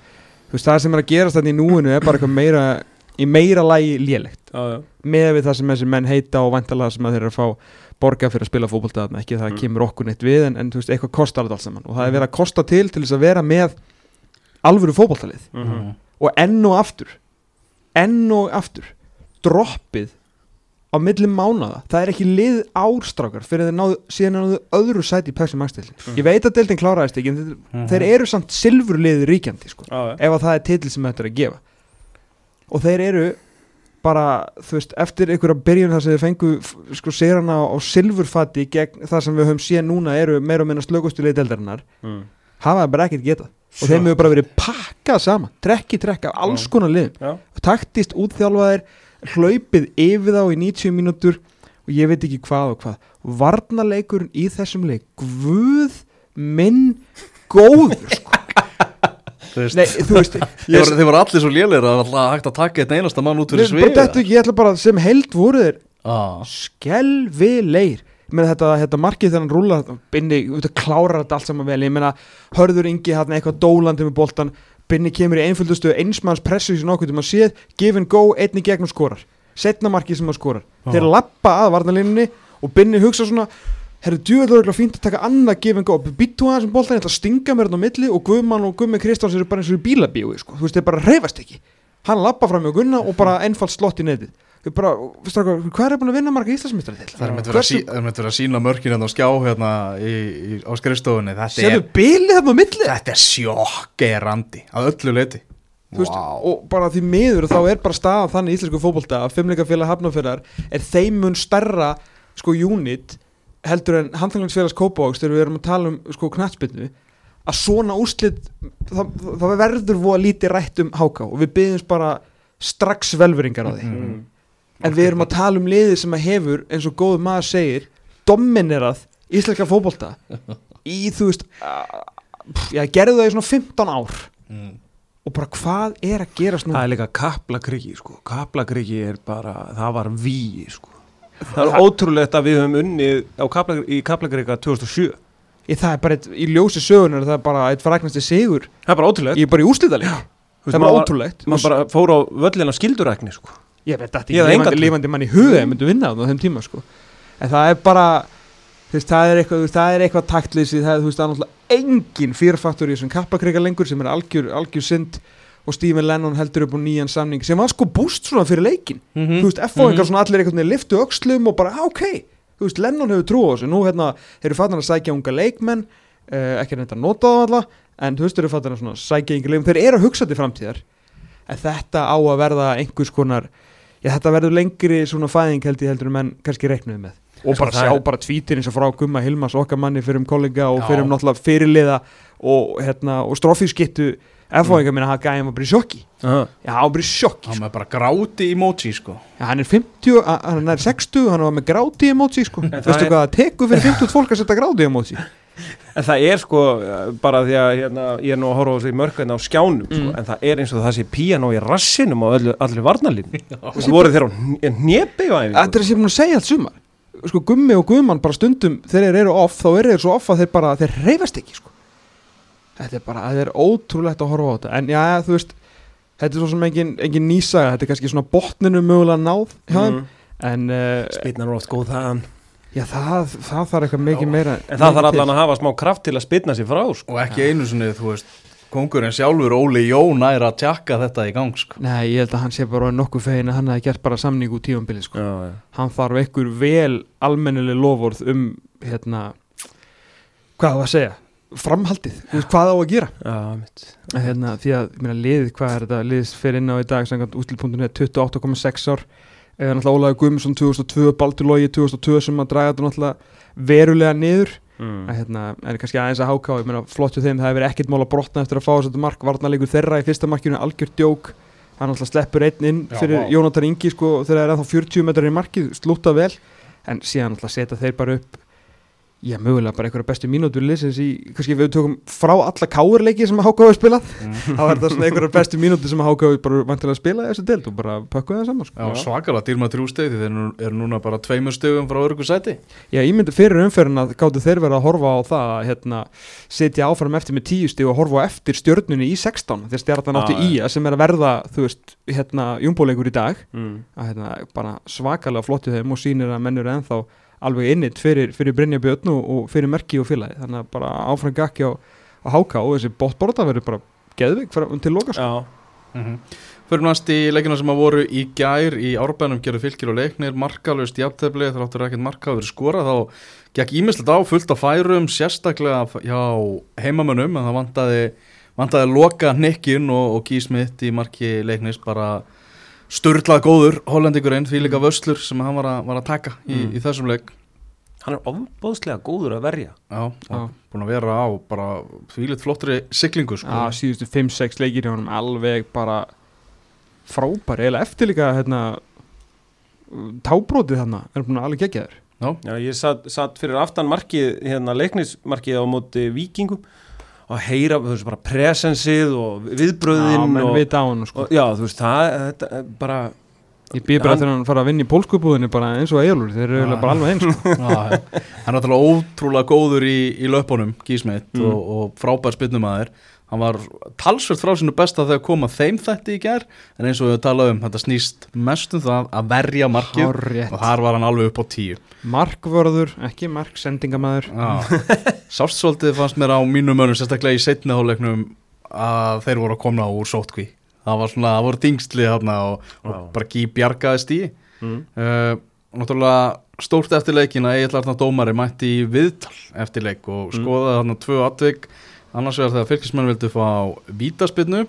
þú veist, það sem er að gerast þetta í núinu er bara eitthvað meira í meira lagi lélegt já. með við það sem þessi menn heita og vantalega sem að þeir eru að fá borga fyrir að spila fótbolta þarna, ekki það Mm. kemur okkur neitt við en, en þú veist, eitthvað kostar þetta allt saman og það er verið að kosta til til þess að vera með alvöru fótboltalið Mhm. og enn og aftur enn og aftur droppið á milli mánaða það er ekki lið árstrákar fyrir þeir náðu síðan náðu öðru sæti í Max deildin Mm. ég veit að deildin kláraðist ekki en þeir, Mhm. þeir eru samt silfur liði ríkjandi sko, Já, já. ef að það er titil sem þetta er að gefa og þeir eru bara, þú veist, eftir einhverja byrjun þar sem þeir fengu sko sérana á silfurfati gegn það sem við höfum séð núna eru meira og minna slökustu liði deildarinnar Mm. hafa það bara ekkert getað og þeim hefur bara verið pakkað saman trekk í trekk af alls konar liðum taktist útþjálfaðir hlaupið yfir þá í 90 mínútur og ég veit ekki hvað og hvað. Varnarleikurinn í þessum leik guð minn góður sko. Nei, þú veist voru, þeir voru allir svo lélir að var hægt að taka eitt einasta mann út fyrir svið dettu ekki, ég ætla bara sem held voru þeir ah. skelvilegir meina þetta, þetta markið þegar hann rúlar Binni, þetta klárar þetta allt saman vel. Ég meina, hörður Ingi hann eitthvað dólandi með boltan, Binni kemur í einföldustu einsmanns pressu sem okkur til maður séð give and go, einni gegn og skorar. Setna markið sem maður skorar, þeir lappa að varnalínunni og Binni hugsa svona herru, djúvel er fínt að taka annað give and go. Býttu aðeins um boltan, ég ætla að stinga mér hérna á milli og Guðmann og Guðmi Kristjáns eru bara eins og í bílabíu sko. þú veist, þeir bara reyfast ekki. Hann lappa fram með Gunna og bara einfalt slott í netið. Við bara, strákar, hvað er búin að vinna marga Íslandsmyndari til? Það er með að, sí, það er með að sína mörkin hérna á skjá hérna í, í, á skrifstofunni Þetta er, bilið þarna á milli? þetta er sjokkerandi að öllu leiti Þú veist, og bara því miður þá er bara staðan þannig íslensku fótbolta að fimmleikafélag hafnafjörðar er þeim mun stærra sko unit heldur en handlanglingsfélags Kópavóks þegar við erum að tala um sko knattspilnu að svona úrslit það, það verður voða lítið rætt um háká og við byggjumst bara strax velveringar á því Mm. En við erum að tala um liðið sem að hefur eins og góð maður segir dominerað íslenska fótbolta í þú veist uh, já, gerðu það í svona 15 ár mm. og bara hvað er að gerast nú Það er líka kaplakriki sko. Kaplakriki er bara, það var víi sko. Það er ótrúlegt að við höfum unnið á kapla, í kaplakrika 2007 Ég, það er bara eitt, í ljósi sögunar það er bara eitt fræknasti sigur Það er bara ótrúlegt ég er bara í úslítaleg það er bara ótrúlegt Maður bara fór á völlin á skildurækni sko. Ég veit þetta enga lifandi, trú. lifandi mann í huga ég myndi vinna á þeim tíma sko. en það er bara veist, það er eitthvað, er eitthvað taktlýsi það er, veist, er náttúrulega engin fyrrfaktur í þessum kappakrika lengur sem er algjör, algjör synd og Stephen Lennon heldur upp á nýjan samning sem var sko búst svona fyrir leikin Mhm. þú veist, F.O.ingar svona allir einhvern veginn liftu öxlum og bara, "Ah, ok, þú veist, Lennon hefur trú á þessu, nú hérna, þeir eru fattan að sækja unga leikmenn, uh, ekki reynda að nota það alla, en þú veist, þeir eru fattan að svona sækja unga leikmenn, þeir eru að hugsa til framtíðar en þetta á að verða einhvers konar, já, þetta verður lengri svona fæðing held ég heldur en menn kannski reiknuðu með. Og Sko, bara sjá er- bara tvítir eins og frá Gumma Hilmas okkar manni fyrir um kollega og Já. fyrir um náttúrulega fyrirliða og, hérna, og strófískittu F.O.ingar minna að gæði var bara í sjokki. Aha. já, hann var bara í sjokki hann með bara gráti emoji sko. Já, hann er 50, a- hann er 60 hann var með gráti emoji sko. Það veistu er- hvað það tekur fyrir 50 fólk að setja gráti emoji En það er sko bara því að hérna, ég er nú að horfa á þessi mörkveðna á skjánum sko, Mm. en það er eins og það sé píanó í rassinum á öllu, allir varnalínu og voru þeir á hnepi á æfingu. Þetta er sem að segja allt sumar. Sko Gummi og Guðmann bara stundum þegar þeir eru off þá eru þeir svo off að þeir bara þeir reyfast ekki sko. Þetta er bara, þetta er ótrúlegt að horfa á þetta. En já, þú veist þetta er svo sem engin, engin nýsaga, þetta er kannski svona botninu mögulega náð hjá þeim. Mm. en uh, Spilnar eru oft góð þaðan já, það, það þarf eitthvað mikið meira En það þarf allan að hafa smá kraft til að spilna sér frá sko. og ekki einu sinni, þú veist kongurinn sjálfur Óli Jón er að tjakka þetta í gang sko Nei, ég held að hann sé bara nokkuð fegin að hann hefði gert bara samning úr tífambili sko. já, já. hann þarf einhver vel almennileg lofórð um hérna hvað á að segja framhaldið, þú veist hvað á að gera Já, hérna, því að, ég meina, liðið, hvað er þetta liðið fyrir inn á í dag, samkvæmt útlýpunktinu 28,6 ár eða náttúrulega Ólaður Guðmundsson 2002, Baldur Logi 2002 sem að draga þetta náttúrulega verulega niður mm. að hérna, er kannski aðeins að háká ég meina, flott hjá þeim, það hefur verið ekkert mál að brotna eftir að fá þessu mark, varnarleikur þeirra í fyrsta markinu algjör djók, hann náttúrulega sleppur einn inn Já, fyrir. Jónatan Ingi sko, þegar það er ennþá 40 metrar í markið, slúta vel en síðan náttúrulega setja þeir bara upp Já, mögulega bara einhverja bestu mínútur liðsins í, kannski við tökum frá alla káurleiki sem að Háka hefur spilað þá er það svona einhverja bestu mínútur sem að Háka hefur bara vantilega spilað í þessu deild og bara pökkuð það saman sko. Já, svakalega dýrma þrjú stegi þeir eru, núna bara tveimur stegum frá örgu sæti. Já, ég myndi fyrir umferðin að gáttu þeir verið að horfa á það að hérna, setja áfram eftir með tíu stig og horfa á eftir stjörnunni í 16 þegar stjarnan átti í að sem er að verða þú veist, hérna, júmbóleikur í dag. Mm. að hérna, alveg innit fyrir, fyrir Brynja Björn og, og fyrir Merki og félagi þannig að bara áfram gakki á, á háka og þessi bóttborða verður bara geðvik fram til loka mm -hmm. Fyrir næst í leikina sem að voru í gær í árbænum gerðu fylgir og leiknir markalust jafntefli þráttur ekkert marka að vera skorað þá gekk ímislegt á fullt á færum sérstaklega hjá heimamönnum en það vantaði, vantaði loka nikkin og, og kísmitt í marki leiknis bara sturlað góður hollendingurinn því líka vöslur sem hann var að, var að taka í, Mm. í þessum leik. Hann er ofbóðslega góður að verja. Já, Já. búin að vera á bara því litt flottri siglingu sko. að síðustu 5-6 leikir hjá honum alveg bara frábæri eða eftir líka hérna, tábrótið þarna. Er búin að alveg gegja þér Já, ég satt, satt fyrir aftan markið, hérna leiknismarkið á móti vikingum og heyra, þú veist, bara presensið og Já, viðbröðin menn og, sko. og, já, þú veist, það, þetta er bara ég býð bara að hann fara að vinna í pólskubúðinu bara eins og eilur, þeir eru eiginlega bara alveg eins sko. Já, já. hann er náttúrulega ótrúlega góður í, í löpunum, Gísmeitt Mm. og, og frábær spinnumæður hann var talsvert frá sinu besta þegar koma þeim þetta í gær en eins og við talaðum, þetta snýst mest um það að verja markið Hárrétt. og þar var hann alveg upp á tíu markvörður, ekki marksendingamæður Já. sást svolítið fannst mér á mínum önum sérstaklega í setni háleiknum að þeir voru að koma úr sótkví það var svona, það voru dingsli þarna og, og bara gí bjargaðist í mm. uh, náttúrulega stórt eftir leikina Egil Arnar Dómari mætti í viðtal eftir leik og Mm. skoðaði þarna tvö atvik annars vegar þegar fylgismenn vildu fá vítaspinnu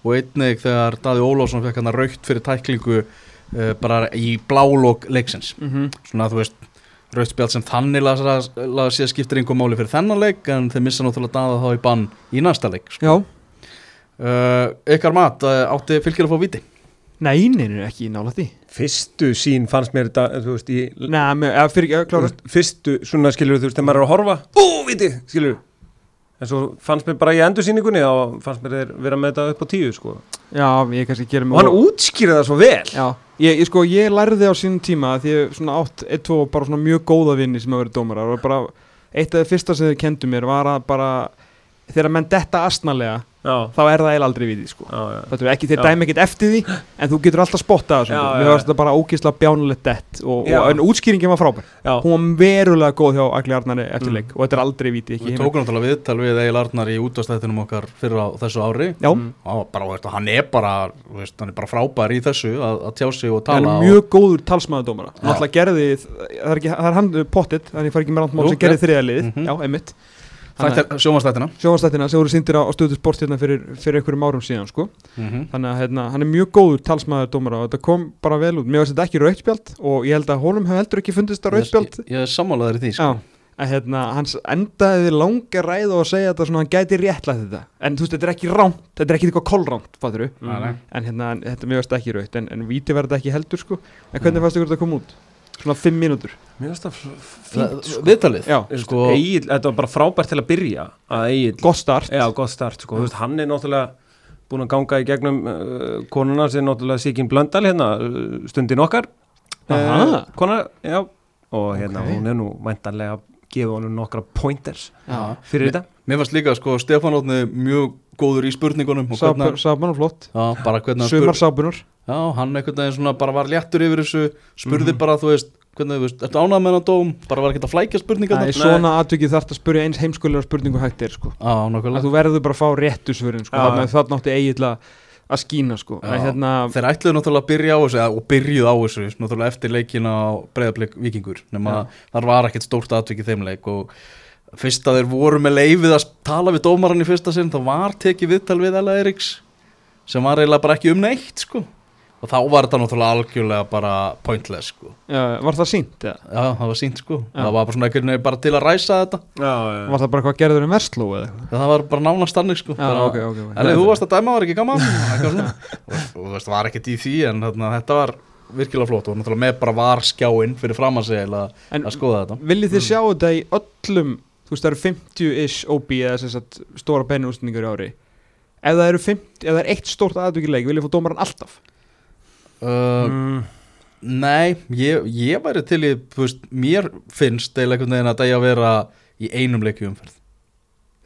og einnig þegar Daði Ólásson fekk hann raukt fyrir tæklingu uh, bara í blálók leiksins. Mm -hmm. svona þú veist rautspjald sem þannig laða sér skiptir einhver máli fyrir þennan leik en þeir missa náttúrulega Daða þá í bann í næsta leik sko. já, uh, ykkar mat, uh, átti fylgir að fá víti? Nei, nei, nei, ekki nála því. Fyrstu sín fannst mér þetta, þú veist, í Nei, fyrir, eða þú klára fyrstu, svona skilur þú veist, þegar maður er að horfa ú, viti, skilur en svo fannst mér bara í endursýningunni og fannst mér þeir vera með þetta upp á tíu sko. Já, ég kannski gerum og hann útskýrði það svo vel Já, ég, ég sko, ég lærði á sínum tíma að því ég svona átt, eitt, tvo, bara svona mjög góða vinni sem að vera dómarar og bara eitt af það fyrsta sem þau kendu mér var að bara þegar menn detta astnalega þá er það eiginlega aldrei við því sko já, já. Þetta er ekki, þeir dæmi ekkert eftir því en þú getur alltaf spottað já. varst þetta bara ógísla bjánulegt dett og, og en útskýringin var frábær já. Hún var verulega góð hjá Agli Arnari eftir Mm. leik og þetta er aldrei víti ekki Við tókum náttúrulega viðtal við Egil Arnar í útastættinum okkar fyrir á þessu ári Mm. og bara, veist, hann er bara veist, hann er bara frábær í þessu að, að tjá sig og hann tala er mjög góður talsmaður dómara Já. Náttúrulega gerði, það er, er hann pottit þannig ég fari ekki með rántmál Jú, sem gerði rétt. Sjómanstættina sjónvastættina sem voru síndir á, á stöðu sport hérna fyrir, fyrir einhverjum árum síðan sko. mm -hmm. þannig að hérna, hann er mjög góður talsmaður dómara og þetta kom bara vel út mér finnst þetta ekki rautspjald og ég held að honum hefur heldur ekki fundist þetta rautspjald ég, ég er sammálaður í því sko. Að hérna, hans endaði langa ræð og að segja þetta svona, hann gæti réttlætt þetta en þú veist, þetta er ekki ránt, þetta er ekki eitthvað þú, Nei, nei. en hérna, en þetta mér finnst ekki raut, en, en víti verður þetta ekki heldur sko, en hvernig fannst Svona fimm mínútur mér finnst það fínt sko. viðtalið Já, sko, sko, Egil, þetta var bara frábært til að byrja að Egil, gott start já, gott start sko. Þú veist, hann er náttúrulega búin að ganga í gegnum uh, konuna sem náttúrulega Sigyn Blöndal hérna, uh, stundin okkar Aha. uh, kona, já og hérna, Ok. hún er nú mæntanlega að gefa honum nokkra pointers Já. fyrir þetta mér fannst líka sko Stefán Átni mjög góður í spurningunum og hvernig, Sábun og flott já, Sumar sábunur já, hann einhvern veginn svona bara var léttur yfir þessu spurði Mhm. bara þú veist hvernig þú veist, ertu ánað með hann dóm bara var ekki að flækja spurningar Nei, svona atvikið þarf að spyrja eins heimskulegar spurningu hægt er sko. já, að nokkulega þú verður bara að fá réttu svörin sko. Þannig að það nátti eiginlega að skína sko. Já. en hérna, þeir ætluðu náttúrulega að byrja á þessu og byrjuð á þessu náttúrulega eftir leikin á breyðarblik vikingur nema þar var ekkert stórt atvik í þeim leik og fyrst að þeir voru með leifið að tala við dómaran í fyrsta sinn þá var tekið viðtal við Ella Eriks sem var eiginlega bara ekki um neitt sko. og þá var þetta náttúrulega algjörlega bara pointless sko. já, var það sínt? Ja. já, það var sínt sko Já. það var bara svona einhvern veginn bara til að ræsa þetta já, var það bara hvað gerður um Vestló eða eitthvað? það var bara nánast þannig sko Já, bara, ok, ok, ok. Elli, þú varst að dæma, var ekki gaman þú veist, það var ekkert í því en þarna, þetta var virkilega flott og náttúrulega með bara var skjáinn fyrir fram að segja að, En að skoða þetta viljið þið sjá þetta í öllum þú veist það eru 50-ish OB eða sem sagt stóra beinústningur í ári. Ef það eru 50, ef það er eitt stórt aðtökileik viljið fá dómaran alltaf? Uh, mm, Nei, ég, ég væri til í, þú veist, mér finnst eða einhvern veginn að það eigi að vera í einum leikju umferð.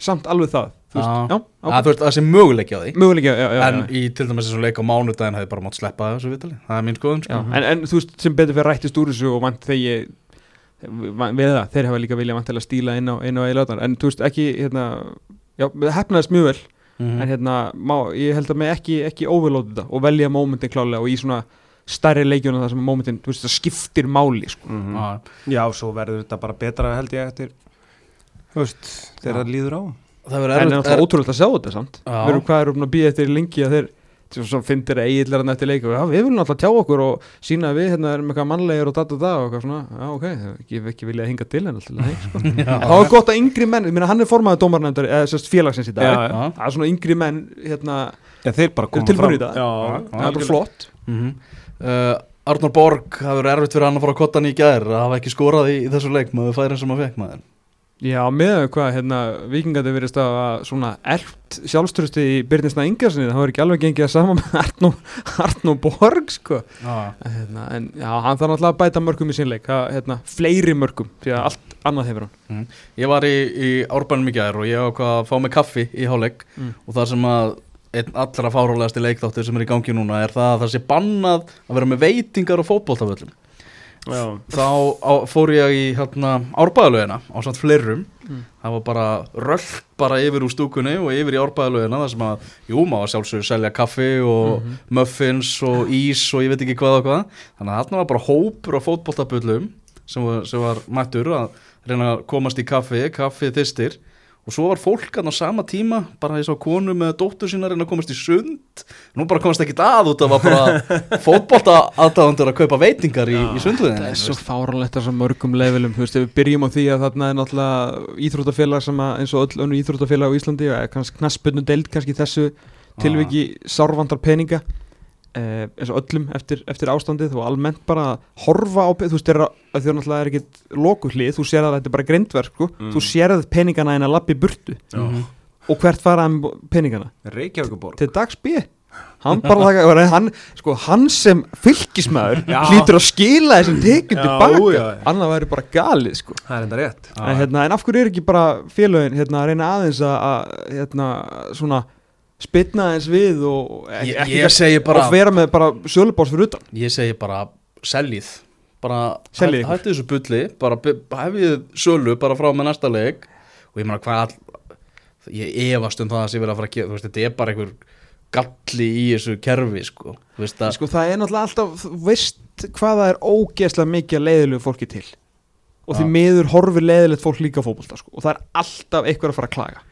Samt alveg það þú veist, Já. já, að þú veist, það sé möguleiki á því. Möguleika já, já, en já. í til dæmis þessum leik á mánudaginn hefði bara mátt sleppa þessu vitali, það er mín skoðun sko. en, en þú veist sem betur fyrir rættist úr þessu og vant þegar ég við það, þeir hafa líka vilja vant til að stíla inn á, inn á eiginlega en þú veist ekki hérna, já, það hefnaðist mjög vel Mhm. en hérna, má, ég held að mig ekki, ekki overload þetta og velja mómentin klálega og í svona stærri leikjuna það sem mómentin, þú veist, það skiptir máli sko. mhm. Já. Já, svo verður þetta bara betra held ég eftir Þú veist, þegar það líður á það verður það er ótrúlega að sjá þetta samt erum hvað erum búin að býja eftir lengi að þeir svo finnir að eigillar hann eftir leik og já, við viljum alltaf tjá okkur og sína við hérna erum eitthvað mannlegir og data það og eitthvað svona, já ok, ég hef ekki viljað hinga til en alltaf, nei, sko. Það var gott að yngri menn, ég meina hann er formaður dómarnefndar eða sérst félagsins í dag, það er svona yngri menn hérna, Já, þeir bara koma fram. það. Já, það er bara flott. Mhm. uh, Arnur Borg, það verður erfitt fyrir hann að fara að kotta hann í gær að hafa ekki skorað í, í þessu leik maður færin sem að fekk maður Já, með hvað, hérna, vikingandi verið að svona erft sjálfströsti í Byrninsna Ingarsinni, það var ekki alveg gengið að sama með Arnó, Borg, sko Já. hérna, en já, hann þarf náttúrulega að bæta mörgum í sínleik, að, hérna, fleiri mörgum því að allt annað hefur hann Ég var í, í árbænum í gær og ég ákvað að fá mig kaffi í hálfleik Mm. og það sem að einn allra fárálegasti leikþáttur sem er í gangi núna er það að það sé bannað að vera með veitingar og fótboltavöllum já. þá á, fór ég í hérna, árbæðalögina á samt fleirum Mm. það var bara röll bara yfir úr stúkunni og yfir í árbæðalögina þar sem að, jú, maður sjálfsögur selja kaffi og Mhm. muffins og ís og ég veit ekki hvað og hvað þannig að þarna var bara hópur af fótboltabullum sem, sem var mættur að reyna að komast í kaffi, kaffi þistir og svo var fólk hann á sama tíma bara ég sá konu með dóttur sína að reyna að komast í sund. Nú bara komast ekkit að út af að bara fótbolta aðdáðandur að kaupa veitingar í, í sundluðinni Það er svo fáralegt þessar mörgum levelum, þú veist, ef við byrjum á því að þarna er náttúrulega íþróttafélag sem að eins og öll önnu íþróttafélag á Íslandi og kannski knaspinu deild kannski þessu tilviki sárvandar peninga eins og öllum eftir, eftir ástandið og almennt bara að horfa á, þú veist, þeirra, að því að náttúrulega er ekkit lokuhlið, þú sér að þetta er bara grindverk, sko, Mm. þú sérð peningana en að lappi burtu Mhm. og hvert fara hann peningana? Reykjavíkuborg til dags B. Hann bara laka, hann, sko, hann sem fylgismæður hlýtur að skila þessum tekjum tilbaka annað væri bara galið sko. Það er enda rétt. En, hérna, en af hverju er ekki bara félögin hérna, að reyna aðeins að, að hérna, svona spilna aðeins við og ekki, ég, ekki ég segi bara og vera með bara sölubás fyrir utan. Ég segi bara seljið. Bara Seljið hæ- ykkur. hættið þessu bulli bara hefið sölu bara frá með næsta leik. Og ég meina hvað all, ég efast um það að sé verið að fara að gera þú veist þetta er bara einhver galli í þessu kerfi sko. Veist að sko, það er náttúrulega alltaf, veist hvað það er ógeðslega mikið að leiðilegu fólki til. Og því miður horfir leiðilegt fólk líka á fótbolta sko. og það er alltaf eitthvað að fara að klaga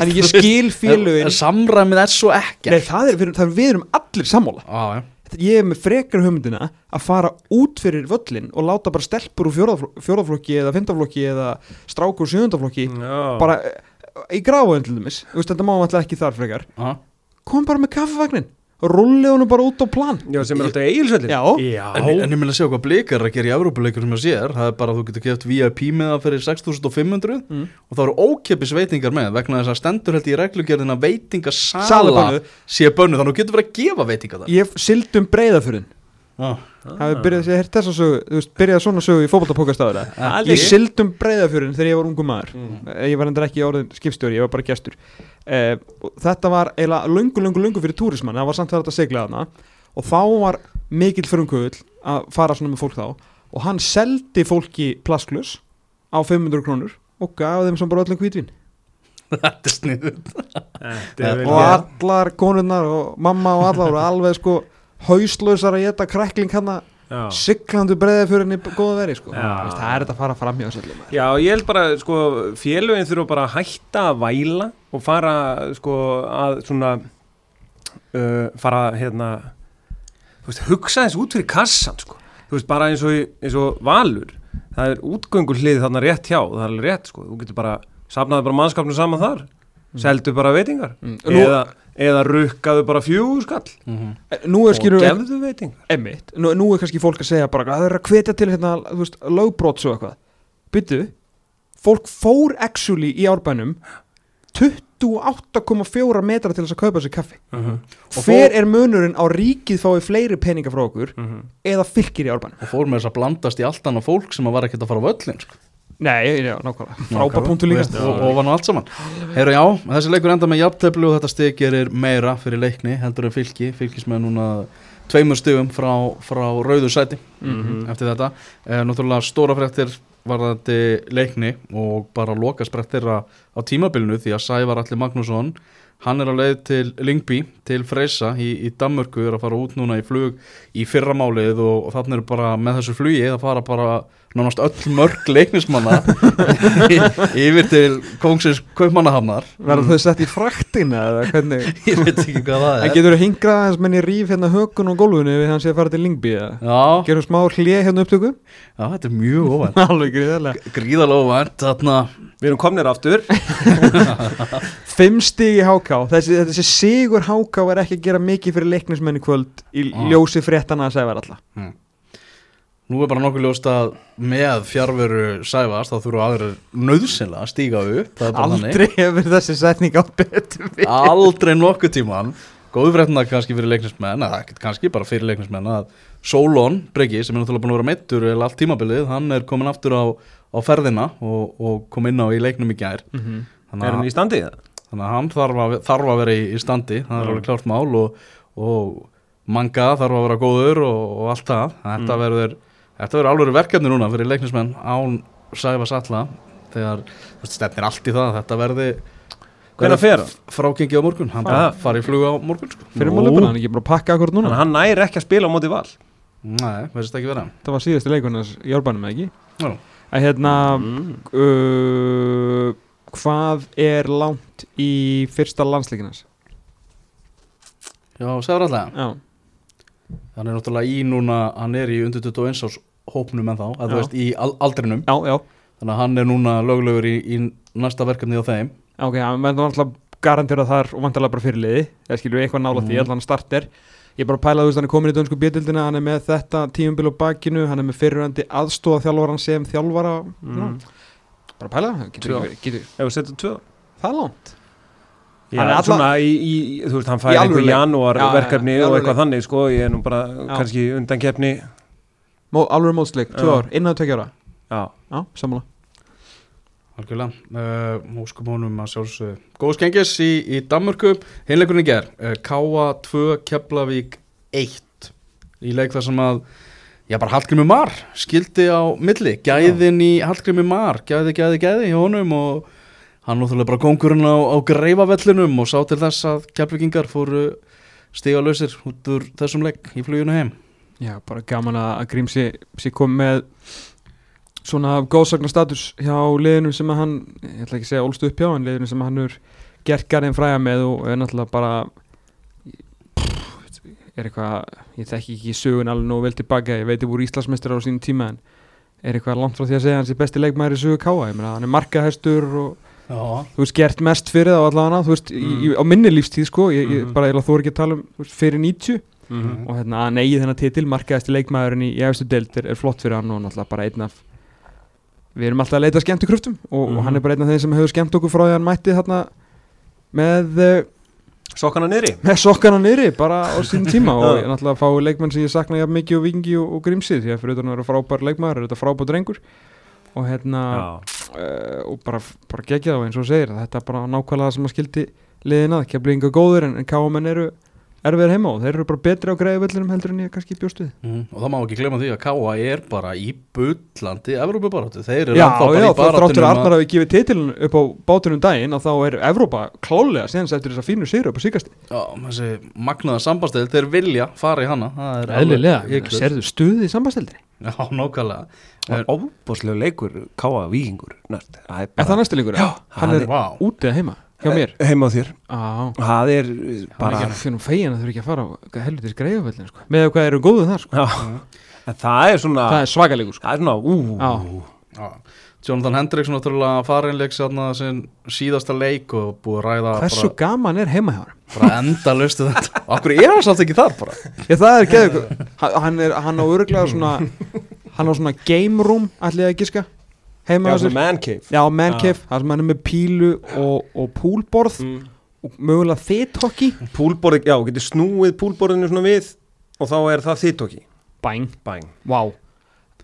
en ég skil félögin. en samræmið er svo ekki Nei, það er, fyrir, það er við erum allir sammála. Á, ja. ég er með frekar hugmyndina að fara út fyrir völlin og láta bara stelpur úr fjórðaflokki eða fymtaflokki eða strákur úr sjöndaflokki bara eh, í gráðin til dæmis. Þetta má alltaf ekki þar frekar. Á. kom bara með kaffevagnin rulli honum bara út á plan. Já, sem er alltaf. Já. En, en ég meina að sjá hvað blikar er að gera í Evrópuleikur sem ég sér, það er bara að þú getur keft VIP með það fyrir 6500 Mm. og það eru ókeppis veitingar með vegna þess að stendur held í reglugjörðin að Sala veitingasala sé bönnu þannig að þú getur verið að gefa veitingar það ég sild um breyðafurinn ah. hafið byrjað að þess að sögu þú veist, byrjað svona sögu í fótboltapókastafur Aldrei. ég sild um breyðafurinn þegar ég var ungu maður. Mm. ég var endur ekki orðin skipstjóri, ég var bara gestur. Eh, og þetta var eiginlega lungu, lungu, lungu fyrir túrismann, það var samt verið að segla þarna. Og þá var mikill frumkvöld að fara svona með fólk þá. Og hann seldi fólki plasklus á 500 krónur og gaf þeim sem bara öllum hvítvin. Þetta er sniður og allar konurnar og mamma og allar voru alveg sko hauslausar að geta krekling hann Já. siglandu breiði fyrir henni góða veri sko. Það er þetta að fara fram hjá sér Já, ég held bara, sko, félögin þurfa bara að hætta að væla og fara, sko, að svona uh, fara, hérna þú veist, hugsa þess út fyrir kassan, sko þú veist, bara eins og, eins og valur það er útgöngur hlið þarna rétt hjá það er alveg rétt, sko, þú getur bara safnaði bara mannskapnum saman þar seldu bara veitingar Mm. Nú- eða, rukkaðu bara fjögur skall. Mhm. Nú er og gefðu veitingar. Emmitt, nú, nú er kannski fólk að segja bara að það er að hvetja til hérna, lögbróts og eitthvað. Byttu, fólk fór actually í árbænum 28,4 metra til þess að kaupa sér kaffi. Og Hver fór- er munurinn á ríkið fái fleiri peninga frá okkur eða fylgir í árbænum? og fór með þess að blandast í allt annað fólk sem að var ekkert að fara á völlin sko. Nei, já, nákvæmlega, frábær punktu líka. Veist, og, og var nú allt saman. Heyru, já, þessi leikur enda með jafnteflu og þetta stig gerir meira fyrir leikni heldur en fylki, fylkis með núna tveimur stigum frá, frá rauðu sæti Mhm. eftir þetta. E, náttúrulega stóra fréttir varðandi leikni og bara loka sprettir á tímabilinu því að Sævar Alli Magnússon hann er á leið til Lingby til Freysa í, í Danmörku er að fara út núna í flug í fyrramálið og, og þannig er bara með þessu flugi að fara bara nánast öll mörg leiknismanna yfir til Kóngsins Kaupmannahafnar Verður þau sett í fraktina eða hvernig? ég veit ekki hvað það En er. getur þú hingrað aðeins menn í ríf hérna hökun og gólfinu við hann sé að fara til Lingby Gerum smá hlið hérna upptöku? já, þetta er mjög óvænt Alveg gríðarlega. Gríðalega óvænt þarna. Við erum komnir aftur. Fimm stig í háká þessi, þessi sigur háká er ekki að gera mikið fyrir leiknismenn í kvöld í Ah. ljósi fréttana að segja var alla Nú er bara nokkuð ljóst að með fjárveru sæfast þá þurfa aðrir nöðsynlega að stíga upp. Aldrei hefur þessi setning átt betur við Aldrei nokkuð tíman Góðu fréttina kannski fyrir leiknismenn eða kannski bara fyrir leiknismenn að Solon Breki sem er náttúrulega búin að vera meittur eða allt tímabilið, hann er komin aftur á, á ferðina og, og kom inn á í leiknum í gær Mhm. þannig Er hann í standi í það? þannig að hann þarf að, þarf að vera í, standi það er alveg klárt mál og, og manga þarf að vera góður og, og allt það þetta Mm. verður Þetta verður alveg verkefni núna fyrir leiknismenn án Sæfa Salla þegar stefnir allt í það að þetta verði Hvenær fer hann? Frágengi á morgun, hann bara Ah. fari í flug á morgun sko. Fyrir Nú. málefna, hann er ekki bara að pakka akkur núna hann næri ekki að spila á móti val Nei, veist ekki vera Það var síðasti leikunars í árbænum, ekki? Já. Að hérna mm. uh, Hvað er langt í fyrsta landsleikinans? Já, Sæfa Salla Já, Hann er náttúrulega í núna, hann er í undir 21 árs hópnum en þá, að þú veist í al aldrinum. Já, já. Þannig að hann er núna löglegur í, í næsta verkefni á þeim. Ok, hann verður alltaf garantera þar og vantarlega bara fyrirliði eða skilur við eitthvað nála því, Mhm. allan starter. Ég bara að pæla, þú veist, hann er komin í dönsku bjöldildina hann er með þetta tímumbil á bakinu hann er með fyrirhandi aðstóða þjálfaran sem þjálfara. Mm. bara að pæla, það getur getur, tvö. Það er langt Hann er alla- svona í, í, þú veist, hann Í fær einhver janúar Já, verkefni já, og eitthvað þannig, sko, ég er nú bara Já. kannski undan keppni. Mó, alveg mótsleik, tvö ár, innan að tökja ára. Já, já, sammála. Algjörlega, uh, múskum honum að sjálfsögðu. Góð skengis í, í Danmörku. Hinleikurinn í ger, uh, Káa 2 Keflavík 1 Í leik þar sem að Já, bara Hallgrimur Mar skildi á milli. Gæðin í Hallgrimur Mar. Gæði, gæði, gæði hjá honum Og hann náttúrulega bara kongurinn á, á greifavellinum Og sá til þess að Keflavíkingar fóru stiga lausir út úr þessum leik í fluginu heim. Já, bara gaman að Grímsi komið með svona góðsagnar status hjá liðinu sem að hann, ég ætla ekki að segja ólst upp hjá en liðinu sem hann er gert garðin fræða með og er náttúrulega bara er eitthvað, ég þekki ekki sögun alveg nógu vel tilbaka, ég veit ég voru Íslandsmeistar á sínum tíma en er eitthvað langt frá því að segja hans er besti leikmæður í sögu káa, ég meina hann er markahæstur og þú veist gert mest fyrir það á allavega þú veist, í, í, á minni lífstíð sko. Ég, Mhm. bara ég þú ekki að tala um veist, fyrir 90 Mhm. og hérna að neyja þennan titil markaðasti leikmaðurinn í, í efstu deild er, er flott fyrir hann og náttúrulega bara einn af við erum alltaf að leita skemmtu kröftum og, Mhm. og hann er bara einn af þeim sem hefur skemmt okkur frá því að hann mætti þarna með, eh, Sokkana niðri? með sokkana niðri bara á sínum tíma. Og ég náttúrulega fái leikmenn sem ég sakna jafn mikið og vikingi og, og grímsið því að fyrir utan að uh, og bara, bara gegja það eins og segir. Þetta er bara nákvæmlega það sem að skildi liðina það kemur yngar góður en, en káamenn eru erfiðir heima og þeir eru bara betri á greiðu vellinum heldur en ég kannski bjóst við. Mm, og það má ekki glemma því að Káa er bara í bullandi Evrópubaráttu, þeir eru ennþá bara já, í þá þráttur að Arnar hafi gefið titilin upp á bátunum daginn og þá er Evrópa klálega síðan eftir þess að fínu sigur upp á síkast Já, þessi magnaða sambandstæð, þeir vilja fara í hana. Er hiklaust. serðu stuði í sambandstildri Já, nákvæmlega. Er óbúslega leikur Káa Víkingur nört. Það er það næstu líkur? Já, Hann er úti að heima, hjá mér? Eh, Heima á þér. Það er bara bara ekki fyrir fegin að þau ekki að fara á helvitis greiðu vellin sko. með hvað eru góðu þar sko. Já, en það er svona Það er svakalegur sko. Það er svona, ú. Jonathan Hendrickson náttúrulega farinleik sérna sin síðasta leik og búið að ræða Hversu bara, gaman er heima hjá hann? bara enda lustu þetta. Akkur er hann samt ekki þar bara? Já, það er geður Hann, er, hann á öruglega svona Hann á svona game room, ætli ég að giska Heima hjá sér. man cave. Já, man cave, það sem hann er með pílu og, og púlborð mm. og mögulega þitt-hockey Púlborðið, já, getur snúið púlborðinu svona við og þá er það þitt okki Bæng, Bæng vá.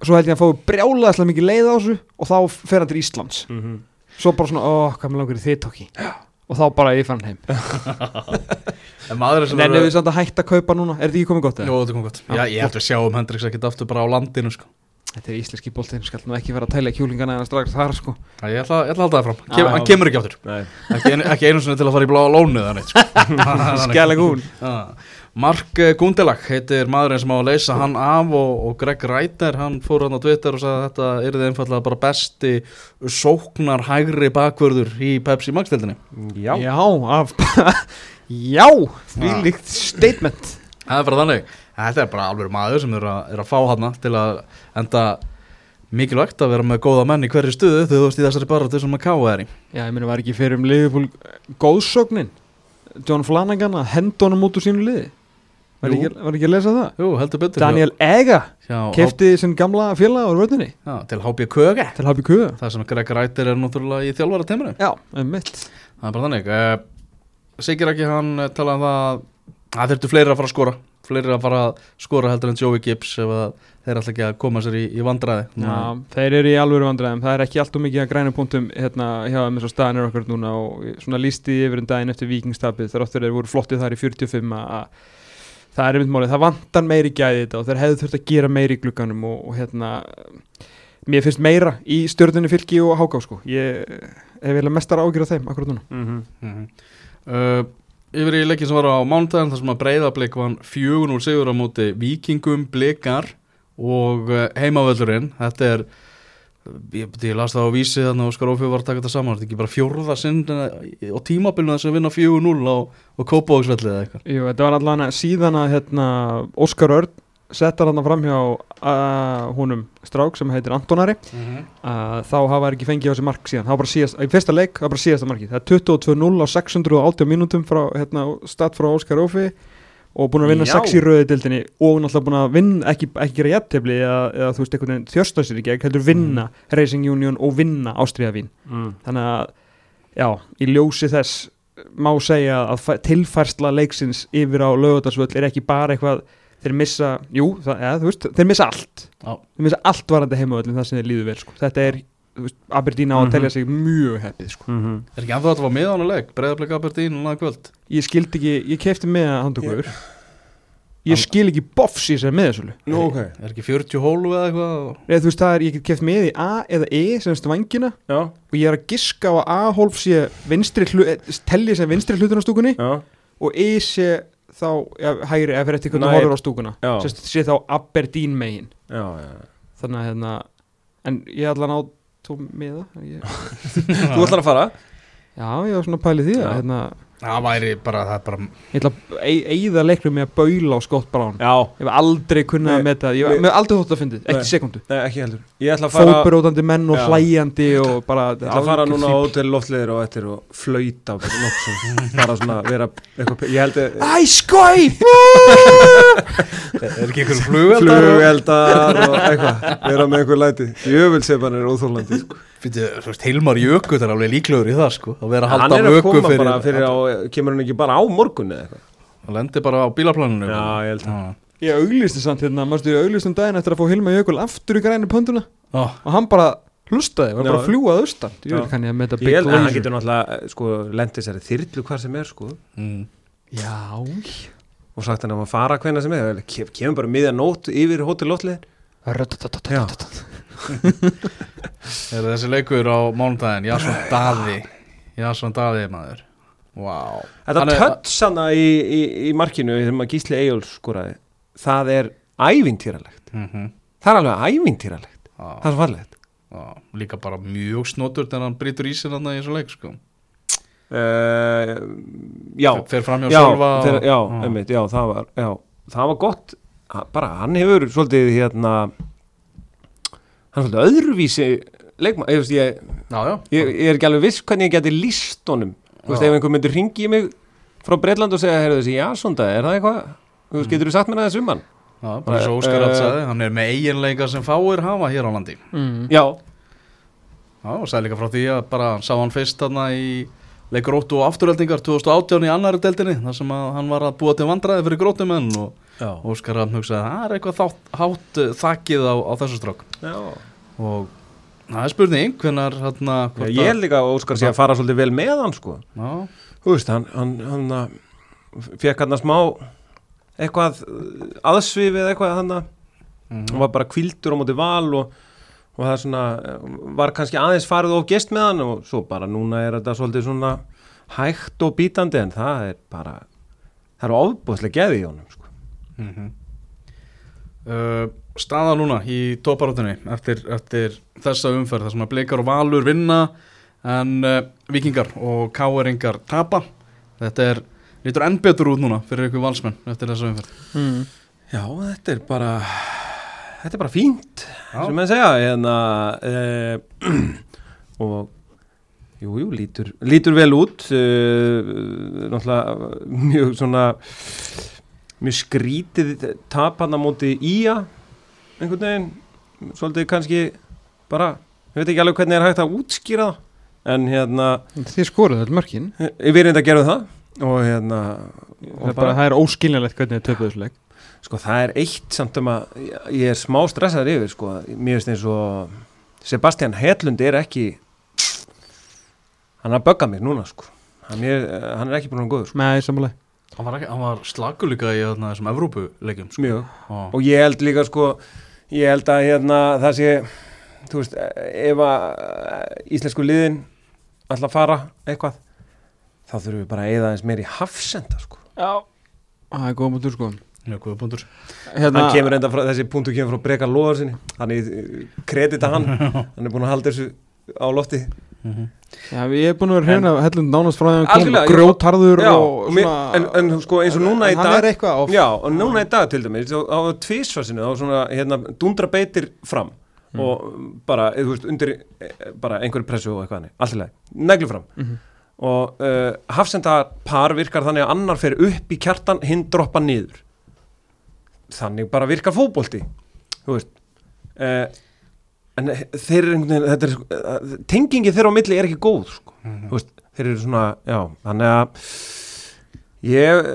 Svo held ég að fá brjálega mikið leið á þessu og þá fer hann til Íslands. Mm -hmm. Svo bara svona, ó, hvað með langur í þitt-hockey og þá bara ég fann heim. En maður er sem En ef við samt að hætta að kaupa núna, er þetta ekki komið gott? Jó, þetta kom gott. Já, ég held að sjá um Hendricks ekkert aftur bara á landinu sko Þetta er íslenski boltinn, skal nú ekki vera að tæla kjúlingana en strax þar sko. Já, ég ætla, ég ætla að halda það fram Kem, Já. Hann kemur ekki Nei. Ekki, ekki einu sinni til að fara í bláa lónu þannig sko. Skæla gún. Mark eh, Gundelag heitir maðurinn sem á að leysa hann af og, og Greg Reiter hann fór hann á Twitter og sagði að þetta er einfallega bara besti sóknar hægri bakvörður í Pepsi Max-deldinni Já, Já, af Já, því líkt statement. Það er bara þannig Þetta er bara alveg maður sem er að, er að fá hann til að enda mikilvægt að vera með góða menn í hverju stuðu þegar þú veist í þessari baratu sem að káa er í. Já, ég meni var ekki fyrir um liðbúl góðsögnin John Flanagan að henda honum út úr sínu liði? Var ekki, var ekki að lesa það? Jú, heldur betur. Daniel Ega kefti sinn gamla félag á vördunni já, til HB Köge til HBQ Það sem Greg Reiter er náttúrulega í þjálfara teiminu Já, um mitt Það er bara þannig. Uh, Sigir ekki hann talaði um það að þurftu fleiri að fara að skora fleiri að fara að skora heldur en Joey Gibbs ef að þeir ætla ekki að koma sér í, í vandræði. Já, þeir eru í alvöru vandræðum. Það er ekki allt og mikið að græna punktum hérna hjá þeim eins og staðan er okkur núna og svona lísti yfir en daginn eftir vikingstabið þar áttur þeir voru flottið þar í 45 að að það er einmitt málið, það vantar meiri gæði þetta og þeir hefðu þurft að gera meiri í glugganum og, og hérna mér finnst meira í stjórnunni fylki og háká sko, ég hef Yfir í leikin sem var á mánudaginn þar sem að breyðablik vann 4-0 sigur á móti vikingum, blikar og uh, heimavöllurinn. Þetta er ég, ég las það á vísi þannig að Óskar Ófjör var að taka þetta saman. Þetta er ekki bara fjórða sinn á tímabilinu þess að vinna 4-0 á, á Kópavóksvelli eða eitthvað. Jú, þetta var allavega síðan að hérna, Óskar Örn settar hann fram hjá uh, húnum strák sem heitir Antonari. Uh, þá hafa þær ekki fengið á þessi mark síðan. Það var bara síðast, í fyrsta leik, það var bara síðasta markið. Það er 22-0 á 680 mínútum frá, hérna, start frá Óskar Ófi og búin að vinna Já. 6 í rauði dildinni og náttúrulega búin að vinna, ekki, ekki gera jættefli eða, eða þú veist, einhvern veginn þjörsta sér í gegn heldur vinna Racing Union og vinna Ástriðavín Mm. þannig að, já, í ljósi þess má segja að fæ- tilfærsla leiksins yfir á lögutarsvöll er ekki bara eitthvað þeir missa, jú, það, ja, þú veist, þeir missa allt. Já. þeir missa allt varandi heimavöllin það sem þeir líður vel, sko. þetta er veist, Aberdeen á að Mhm. telja sig mjög heppið, sko. -hmm. Er ekki ennþá að þetta var miðan að leik? Breyðablik Aberdeen og laga kvöld. Ég skildi ekki, ég kefti með handtökur ég skil ekki bofs í þessari miðasölu. Nú, ok. Er ekki 40 hólu eða eitthvað? Eða þú veist, það er, ég get keft með í A eða E sem svangina Já, og ég er að giska á að A-hólf sé vinstri hlu, eh, telli sem vinstri hlutur á stúkunni já, og E sé þá ja, hægri ef eftir hvernig þú horfur á stúkuna. Sest, sé þá Aberdeen megin já, já. þannig að hérna en ég ætla að ná tó miða ég, Þú ætlar að fara? já, ég var svona að pæli því að hérna, Það væri bara, það er bara ég ætla að eigða leiknum með að baula á Scott Brown. Já. Ég hef aldrei kunnað að meta ég hef aldrei þótt að fyndið, ekki sekundu Nei, ekki heldur. Ég ætla að fara fótbrótandi menn og Já. hlæjandi og bara Ég ætla að fara núna á hótel loftleðir og eftir og flauta bara svona vera eitthvað Ég held að Æ, skói! Er ekki einhver flugeldar? flugeldar. Og eitthvað. Vera með einhver læti. Jöfulsepan er óþólandi Fyrir, þú veist, Hilmar Jökull er alveg líklegur í það sko. Að vera að Hann halda er að vöku koma fyrir, bara fyrir á Kemur hann ekki bara á morgun eða eitthvað? Hann lendir bara á bílaplaninu. Já, ég held Já. Ég auglisti samt hérna, mástu ég auglisti um daginn eftir að fá Hilma Jökul aftur í græni pönduna Ó, og hann bara hlustaði, var bara Já. að fljúa að austan. Ég held að hann getur náttúrulega eh, sko lendið sér þyrlu hvar sem er sko. Mm. Já, og sagt hann að maður fara hvenna sem er. Kem- kemur bara miðja nótt yfir hótel loftleðin Já. Er þessi leikur á mánudaginn? Jasson Daði. Jasson Daði maður. Vá. Þetta Hann tötts hana í, í, í markinu þegar maður Gísli Eyjóls skoraði. Það er ævintýralegt. Mhm. það er alveg ævintýralegt. Já, það er farlegt já, Líka bara mjög snotur þegar hann brýtur í sig þarna í þessu leik sko. Uh, Já. Fer- já, þeir, já, einmitt, já, það var, já, það var gott. Bara hann hefur svolítið hérna hann er svolítið öðruvísi leikma ég, veist, ég, já, ég, ég er ekki alveg viss hvernig ég geti líst honum. Þú veist, ef einhver myndir ringi í mig frá Breitland og segja, heyrðu þessi, já, svona, er það eitthvað? Þú veist, getur þú sagt mér aðeins um hann? já bara eins og Óskar Eh, uh, sagði Hann er með eiginleika sem fáir hafa hér á landi. Mm. Já, Já, og sagði líka frá því að bara sá hann fyrst þarna í leikróttu og afturöldingar 2018 í annari deildinni þar sem að hann var að búa til vandræði fyrir grótumenn og já, Óskar hann hugsaði að það er eitthvað þátt, hátt uh, þakkið á, á þessu strók já. og það er spurning hvenar hann Já, ég held líka að Óskar sé að fara svolítið vel með hann sko. Já, Þú veist, hann, hann, hann uh, fekk hann að smá eitthvað uh, aðsvifið eitthvað hann að mhm. hann var bara kvildur á móti val og, og það er svona, uh, var kannski aðeins farið of gest með hann og svo bara núna er þetta svolítið svona hægt og bítandi en það er bara það er ofbúðslega geði í honum sko. Mm uh, staða núna í tóparóttunni eftir, eftir þessa umferð þar sem að blikar og valur vinna en uh, vikingar og káeringar tapa þetta er, lítur enn betur út núna fyrir ykkur valsmenn eftir þessa umferð Mm. Já, þetta er bara þetta er bara fínt Já. sem ég segja hérna, e, og jú, jú, lítur, lítur vel út e, náttúrulega mjög svona mjög skrítið tapan á móti ía einhvern veginn. Svolítið kannski bara, ég veit ekki alveg hvernig er hægt að útskýra það en hérna, Þið skoruðu þetta mörkin. Við erum þetta að gera það. Og hérna það og er, bara, það er óskiljanlegt hvernig töpuðu þessu leik. Sko það er eitt samt um að ég er smá stressaður yfir sko, mér finnst eins og Sebastian Hedlund er ekki hann er að bögga mér núna sko. Hann er, hann er ekki búin að góður sko. með sammála hann var, var slagur líka í þarna þessum Evrópuleikjum sko. og, ég held líka sko ég held að hérna það sé þú veist, ef að eh, íslensku liðin ætla að fara eitthvað þá þurfum við bara að eða eins meir í hafsenda sko. Já. Það er góða mútur sko. Mjög góða punktur. Hérna, hann kemur enda frá, þessi punktu kemur frá Breka Lóðar sinni hann er kredita hann. Hann er búin að halda þessu á lofti Já, ég er búin að vera hérna hellund nánast frá því að hann kom Já, og mér, en, en sko eins og núna í en hann dag Já, og núna í dag til dæmis á, tvísfarsinu, á svona hérna, dundra beitir fram og bara, þú veist, undir eh, bara einhverju pressu og eitthvað hannig, allt í lagi, neglu fram. Mhm. og uh, hafsenda par virkar þannig að annar fer upp í kjartan, hinn droppa niður. Þannig bara virkar fótbolti þú veist. Uh, en þeir eru einhvern veginn þetta er, tengingi þeirra á milli er ekki góð sko. þú veist, þeir eru svona já, þannig að ég,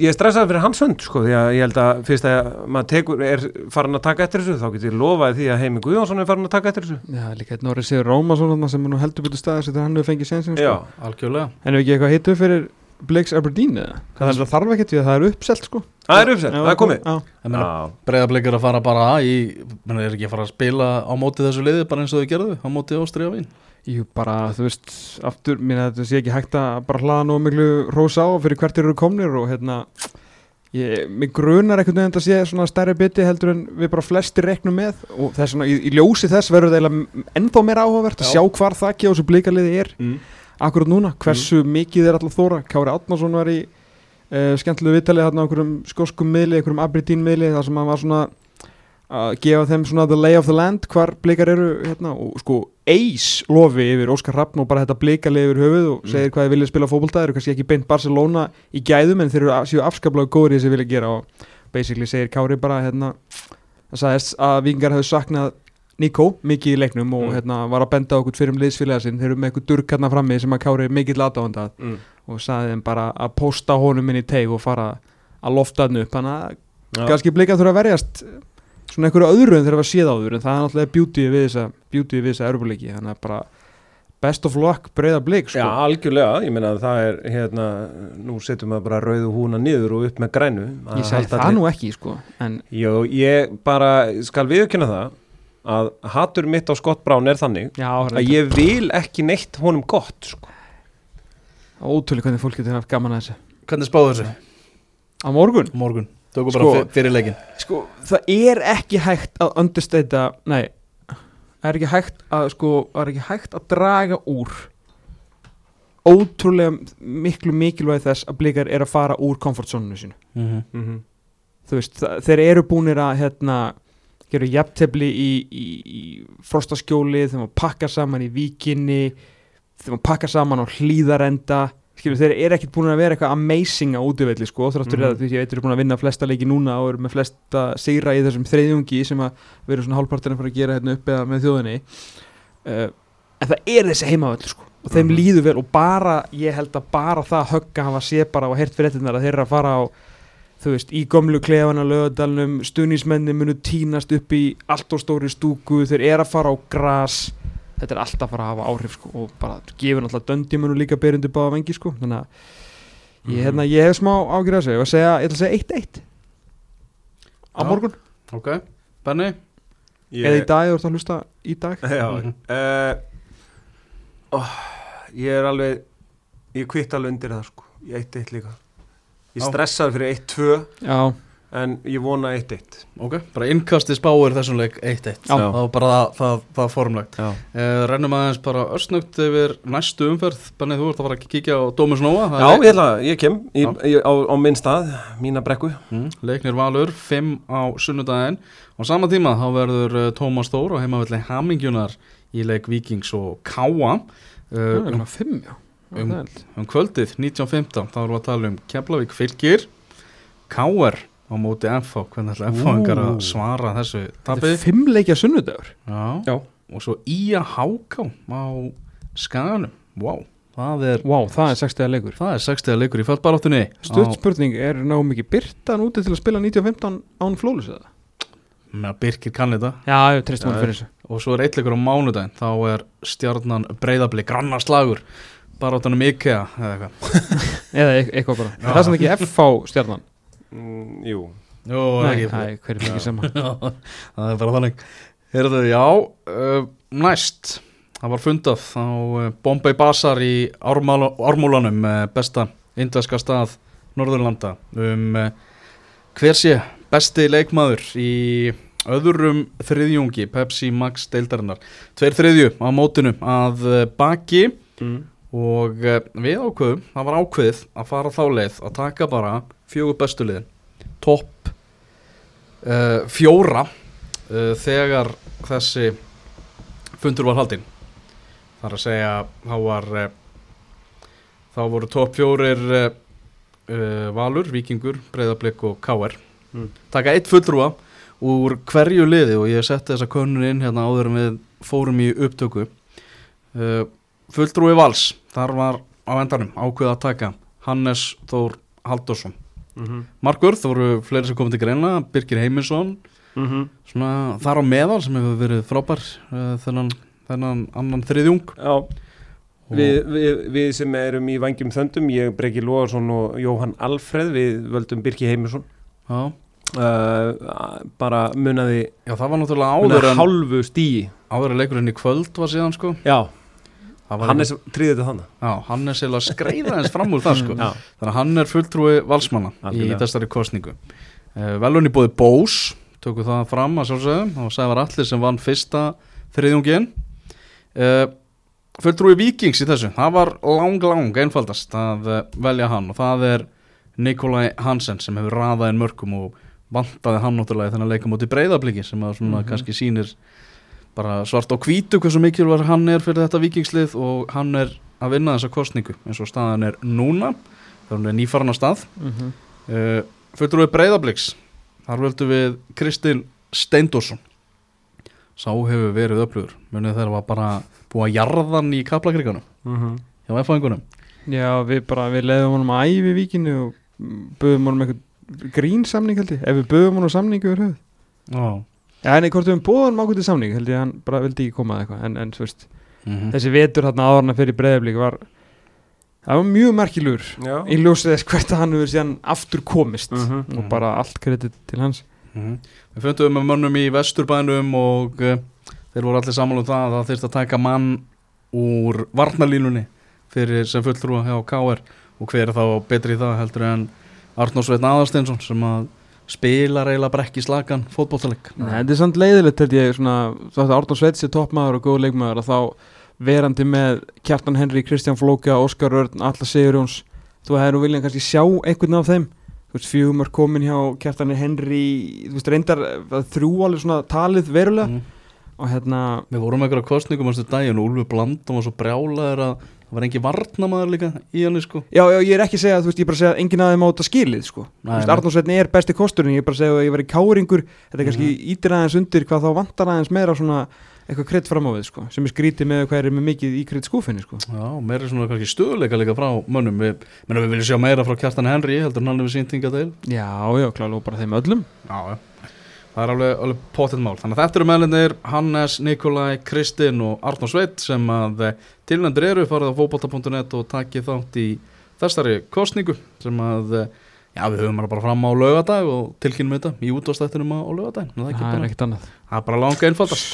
ég er stressaði fyrir hans hönd sko, því að ég held að fyrst að maður tekur, er farin að taka eftir þessu þá getur ég lofaði því að Heimi Guðjónsson er farin að taka eftir þessu Já, líka einn orðið Sigur Rómason þarna sem er nú heldur betur staðis þegar hann hefur fengið sensin Já, sko. algjörlega En hefur ekki eitthvað hittu fyrir Blakes Aberdeen eða? Það er það þarf ekkert því að það er uppselt sko það er uppsett, Já, það er komið breyðablik er að fara bara í menna, er ekki að fara að spila á móti þessu liði bara eins og þau gerðu á móti Ástriða Vín Jú, bara, þú veist, aftur, mín að þetta sé ekki hægt að bara hlaða nú miklu rós á fyrir hvert eru komnir og hérna, ég, mig grunar einhvern veginn að sé svona stærri biti heldur en við bara flestir reknum með og þess svona, í, í ljósi þess verður það ennþá meira áhugavert að Já. sjá hvar þakki á þessu blíkaliði er mm. Akkurat núna, hversu mikið er alltaf þóra? Kári Átnason var í uh, skemmtilegu viðtalið þarna á einhverjum skoskum miðli, einhverjum Aberdeen miðli þar sem hann var svona að gefa þeim svona the lay of the land hvar blikar eru hérna? Og sko eis lofi yfir Óskar Rappn og bara þetta blikalið yfir höfuð og segir hvað þið vilja spila fótbolta þeir eru kannski ekki beint Barcelona í gæðum en þeir eru séu afskaplega góður í þessi vilja gera. Og basically segir Kári bara hérna það sagðist að vikingar hefðu saknað Nico mikið í leiknum og Mm. hérna var að benda okkur fyrir um liðsfélaga sinn. Þeir eru með eitthvað durk hérna frammi sem að Kári mikill aðdáðanda Mm. og sagði þeim bara að posta honum inn í teig og fara að lofta hann upp. Þannig að Já. kannski blika þurfa að verjast svona einhverju öðru en þeir hafa séð áður. En það er náttúrulega beauty við þessa beauty við þessa erubuleiki þannig að bara best of luck breyða blik sko. Já, algjörlega, ég meina að það er hérna, nú setjum við bara rauðu húna niður og upp með grænu. Ég segi það nú ekki sko en Jó, ég bara skal viðkynna það að hatur mitt á Scott Brown er þannig já, að ég vil ekki neitt honum gott sko. ótrúlega hvernig fólk getur haft gaman að þessu. Hvernig spáðu þessu? Á morgun? Morgun. Tökum Sko- bara fyr- fyrir leikin sko það er ekki hægt að understata nei það er ekki hægt að sko það er ekki hægt að draga úr ótrúlega miklu mikilvæg þess að blikar er að fara úr komfortzónunu sínu. Mm -hmm. mm -hmm. þú veist, það, þeir eru búnir að hérna, gerur jafntefli í, í, í frostaskjóli þegar maður pakka saman í víkinni þegar maður pakka saman á hlýðarenda skilur þeir eru ekkert búin að vera eitthvað amazing á útivelli sko þráttur mm. -hmm. að því ég veit eru búin að vinna flesta leiki núna og eru með flesta sigra í þessum þriðjungi sem að veru svona hálfpartin að fara að gera hérna upp eða með þjóðinni uh, en það er þessi heimavöll sko og þeim Mhm. líður vel og bara ég held að bara það högga hafa sé bara og heyrt fyrir þetta að þeir eru að fara á þú veist, í gömlu klefana lögadalnum, stuðnismenni munu tínast upp í allt og stóri stúku þeir eru að fara á gras. Þetta er alltaf að fara að hafa áhrif sko, og bara gefur náttúrulega döndi munu líka berindu báða vengi sko, þannig að ég, hérna, ég hef smá ágjur að segja, ég ætla að segja, ég ætla að segja 1-1 á Já. morgun, Ok, Benni? Eða í dag, þú ert að hlusta í dag. Já, Mhm. uh, oh, ég er alveg ég kvitt alveg undir það sko. Ég eitt eitt líka ég stressaði fyrir eitt tvö já, en ég vona eitt eitt. Ok, bara innkasti spáir þessum leik 1-1 Já. Það var bara það, það, það formlegt. Uh, Rennum aðeins bara örsnögt yfir næstu umferð. Benni, þú ert að fara að kíkja á Dómus Nóa. Það Já, ég ætla, ég kem í, Já. í, á, á minn stað, mína brekku. Mm, Leiknir Valur, 5 á sunnudaginn. Á sama tíma þá verður uh, Tómas Þór og heimavelli Hamingjunar í leik Víkings og Káa það uh, svona 5, já um- um kvöldið 1915 þá erum við að tala um Keflavík fylgir Káar á móti FH hvernig ætla FH-ingar að svara þessu þetta er tapið 5 leikja sunnudagur. Já. Já. og svo Ía Háká á Skaganum. Wow. það er það er 60 leikur. Það er 60 leikur í fallbaráttunni Stutt á, spurning, er ná mikið byrtan úti til að spila 1915 án flólus eða? með að Birkir kann þetta. Þessu. og svo er eitt leikur á mánudaginn þá er stjarnan breyðabli grannarslagur baráttunum IKEA eða eitthvað. Eða eitthvað bara. Það sem ekki FH stjarnan? Mm, Jú. Jó, Nei, ekki það er mikið sama Já, það er bara þannig. Heyrðu, já, uh, næst. Það var fundað á uh, Bombay Bazaar í Ármúlanum uh, besta indveska stað Norðurlanda. Um uh, hver sé besti leikmaður í öðrum þriðjungi Pepsi Max deildarinnar? Tveir þriðju á mótinu að uh, baki. Mm. Og uh, við ákveðum, það var ákveðið að fara þá leið að taka bara fjögur bestu liðin. Topp uh, fjóra uh, þegar þessi fundur var haldinn. Þar að segja þá var uh, þá voru topp fjórir Valur, Víkingur, Breiðablik og Káer Mm. taka eitt fulltrúa úr hverju liði og ég setti þessa könnun inn hérna áður við fórum í upptöku. Uh, fulltrúi Vals þar var á endanum ákveð að taka Hannes Þór Haldursson Mm Markur, þú voru fleiri sem komið til greina Birgir Heimisson. -hmm. svona þar á meðal sem hefur verið frábær uh, þennan, þennan annan þriðjung. Já, við, við, við sem erum í vangjum þöndum ég, Breki Lóðarsson og Jóhann Alfreð við völdum Birki Heimisson. Uh, bara munaði, Já það var náttúrulega áður en, hálfu stíi áður en leikurinn í kvöld var síðan sko. Já, Það var Hannes tríði þetta þannig Já, hann er sérlega að skreiða eins fram úr það sko. Þannig að hann er fulltrúi valsmanna í Algjörlega. þessari kostningu uh, Velun í bóði Bós Tökum það fram að sjálfsögum og Sævar Allir sem vann fyrsta þriðjungin uh, Fulltrúi Víkings í þessu. Það var lang lang einfaldast að uh, velja hann. Og það er Nikolai Hansen sem hefur raðað inn mörkum og vantaði hann náttúrulega í þennan leika móti breyðabliki sem að svona Mhm. kannski sýnir bara svart á hvítu hversu mikilvæg hann er fyrir þetta vikingslið og hann er að vinna þessa kostningu eins og staðan er núna hann er nýfarn á stað. Mm -hmm. uh, fullur við breyðabliks þar völdum við Kristinn Steindorsson sá hefur verið öflugur. Munið þegar var bara búið að jarðan í kaplakriganum. Mm -hmm. hjá F-fæðingunum Já, við bara, við leiðum honum að æfi víkinu og böðum honum eitthvað grínsamning held ég, ef við böðum honum samning yfir höfuð. Já Já, en við höfum bóðan ákveðið samning held ég að hann bara vildi ekki koma að eitthvað en, en þú veist, mm þessi vetur þarna áðurna fyrir breyðablík var það var mjög merkilur í ljósið þess hvert að hann hefur síðan aftur komist Mhm. og bara allt kredit til hans Mhm. Við fundum með mönnum í vesturbænum og uh, þeir voru allir saman um það að það þyrst að taka mann úr varnalínunni fyrir sem fulltrúa hjá KR og hver er þá betri í það heldur en Arnór Sveitn Aðarsteinsson sem að spilar eiginlega bara ekki slagan fótbolltaleg Nei, þetta er samt leiðilegt held ég svona, þá þetta Árnur Sveits er toppmaður og góð leikmaður að þá verandi með Kjartan Henry, Kristján Flóka, Óskar Örn, Alla Sigurjóns. Þú hefur nú viljað kannski sjá einhvern af þeim. Fjögumar komin hjá Kjartani Henry, þú veist, reyndar þrjú alveg svona talið verulega. Mm. og hérna, Við vorum með einhverja kostningum ástu daginn og Úlfur Blandum var svo brjálaður að það var engin varnamaður líka í henni sko. Já, já, ég er ekki að segja, þú veist, ég er bara að segja að enginn aðeim á þetta skilið, sko. Arnórsveitni er besti kosturinn, ég er bara að segja að ég var í káringur, þetta er kannski Mhm. ítir aðeins undir hvað þá vantar aðeins meira svona eitthvað krydd fram á við, sko, sem er skrítið með hvað er með mikið í krydd skúfinni, sko. Já, meira svona kannski stöðuleika líka frá mönnum. Við, menna, við viljum sjá meira frá Kjartan Henry heldur hann hefur sínt Það er alveg, alveg potið mál. Þannig að þetta eru meðlinir Hannes, Nikolai, Kristinn og Arnór Sveit sem að eh, tilnendur eru farið á fótbolta.net og takið þátt í þessari kostningu sem að eh, já, við höfum bara fram á laugadag og tilkynum þetta í útvástættinum á, laugadag. Það er Það er ekkert annað. það er bara langa einfaldast.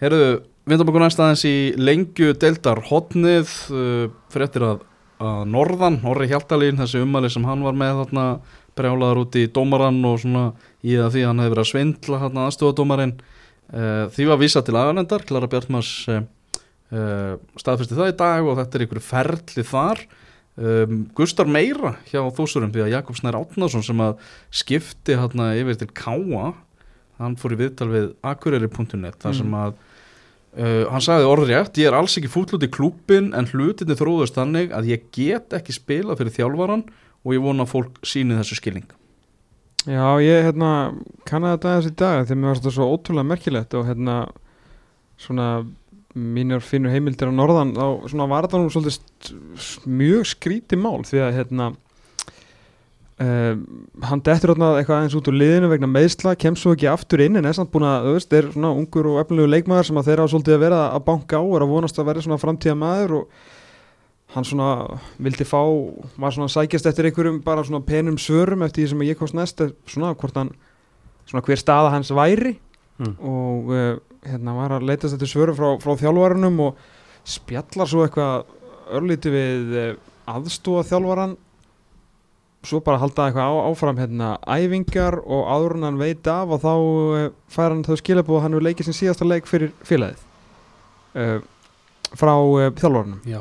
Herðu, vindum okkur næst aðeins í lengju deildar hotnið uh, fyrir eftir að, að Norðan, Norri Hjaltalín, þessi ummæli sem hann var með þarna brjálaður út í dómarann og svona í það því að hann hefði verið að svindla þarna aðstofadómarinn uh, því var vísa til aðanendar, Klara Bjartmars uh, uh, staðfyrsti það í dag og þetta er ykkur ferli þar. Um, Gustar meira hjá þósurum því að Jakob Snær Átnason sem að skipti hérna yfir til Káa hann fór í viðtal við akureyri.net þar sem að uh, hann sagði orðrétt, ég er alls ekki fúll út í klúbbin en hlutinni þróðust þannig að ég get ekki spila fyrir þjálfaran og ég vona að fólk síni þessu skilning. Já, ég hérna kannaði þetta aðeins í dag þegar mér varst þetta svo ótrúlega merkilegt og hérna svona mínur finnur heimildir á norðan þá svona var þetta nú svolítið mjög skríti mál því að hérna um, hann dettur hérna eitthvað aðeins út úr liðinu vegna meðsla, kemst svo ekki aftur inn en er samt búin að, þú veist, er svona ungur og efnilegu leikmaður sem að þeirra á svolítið að vera að banka á er að vonast að vera svona framtíða maður og hann svona vildi fá, var svona sækjast eftir einhverjum bara svona penum svörum eftir því sem ég komst næst, eh, svona hvort hann svona hver staða hans væri. Mm. og uh, hérna var að leitast eftir svörum frá, frá þjálfarunum og spjallar svo eitthvað örlítið við uh, aðstóða þjálfaran svo bara halda eitthvað á, áfram hérna æfingar og áður hann veit af og þá uh, fær hann þau skilabúð að hann hefur leikið sin síðasta leik fyrir félagið uh, frá uh, þjálfarunum Já,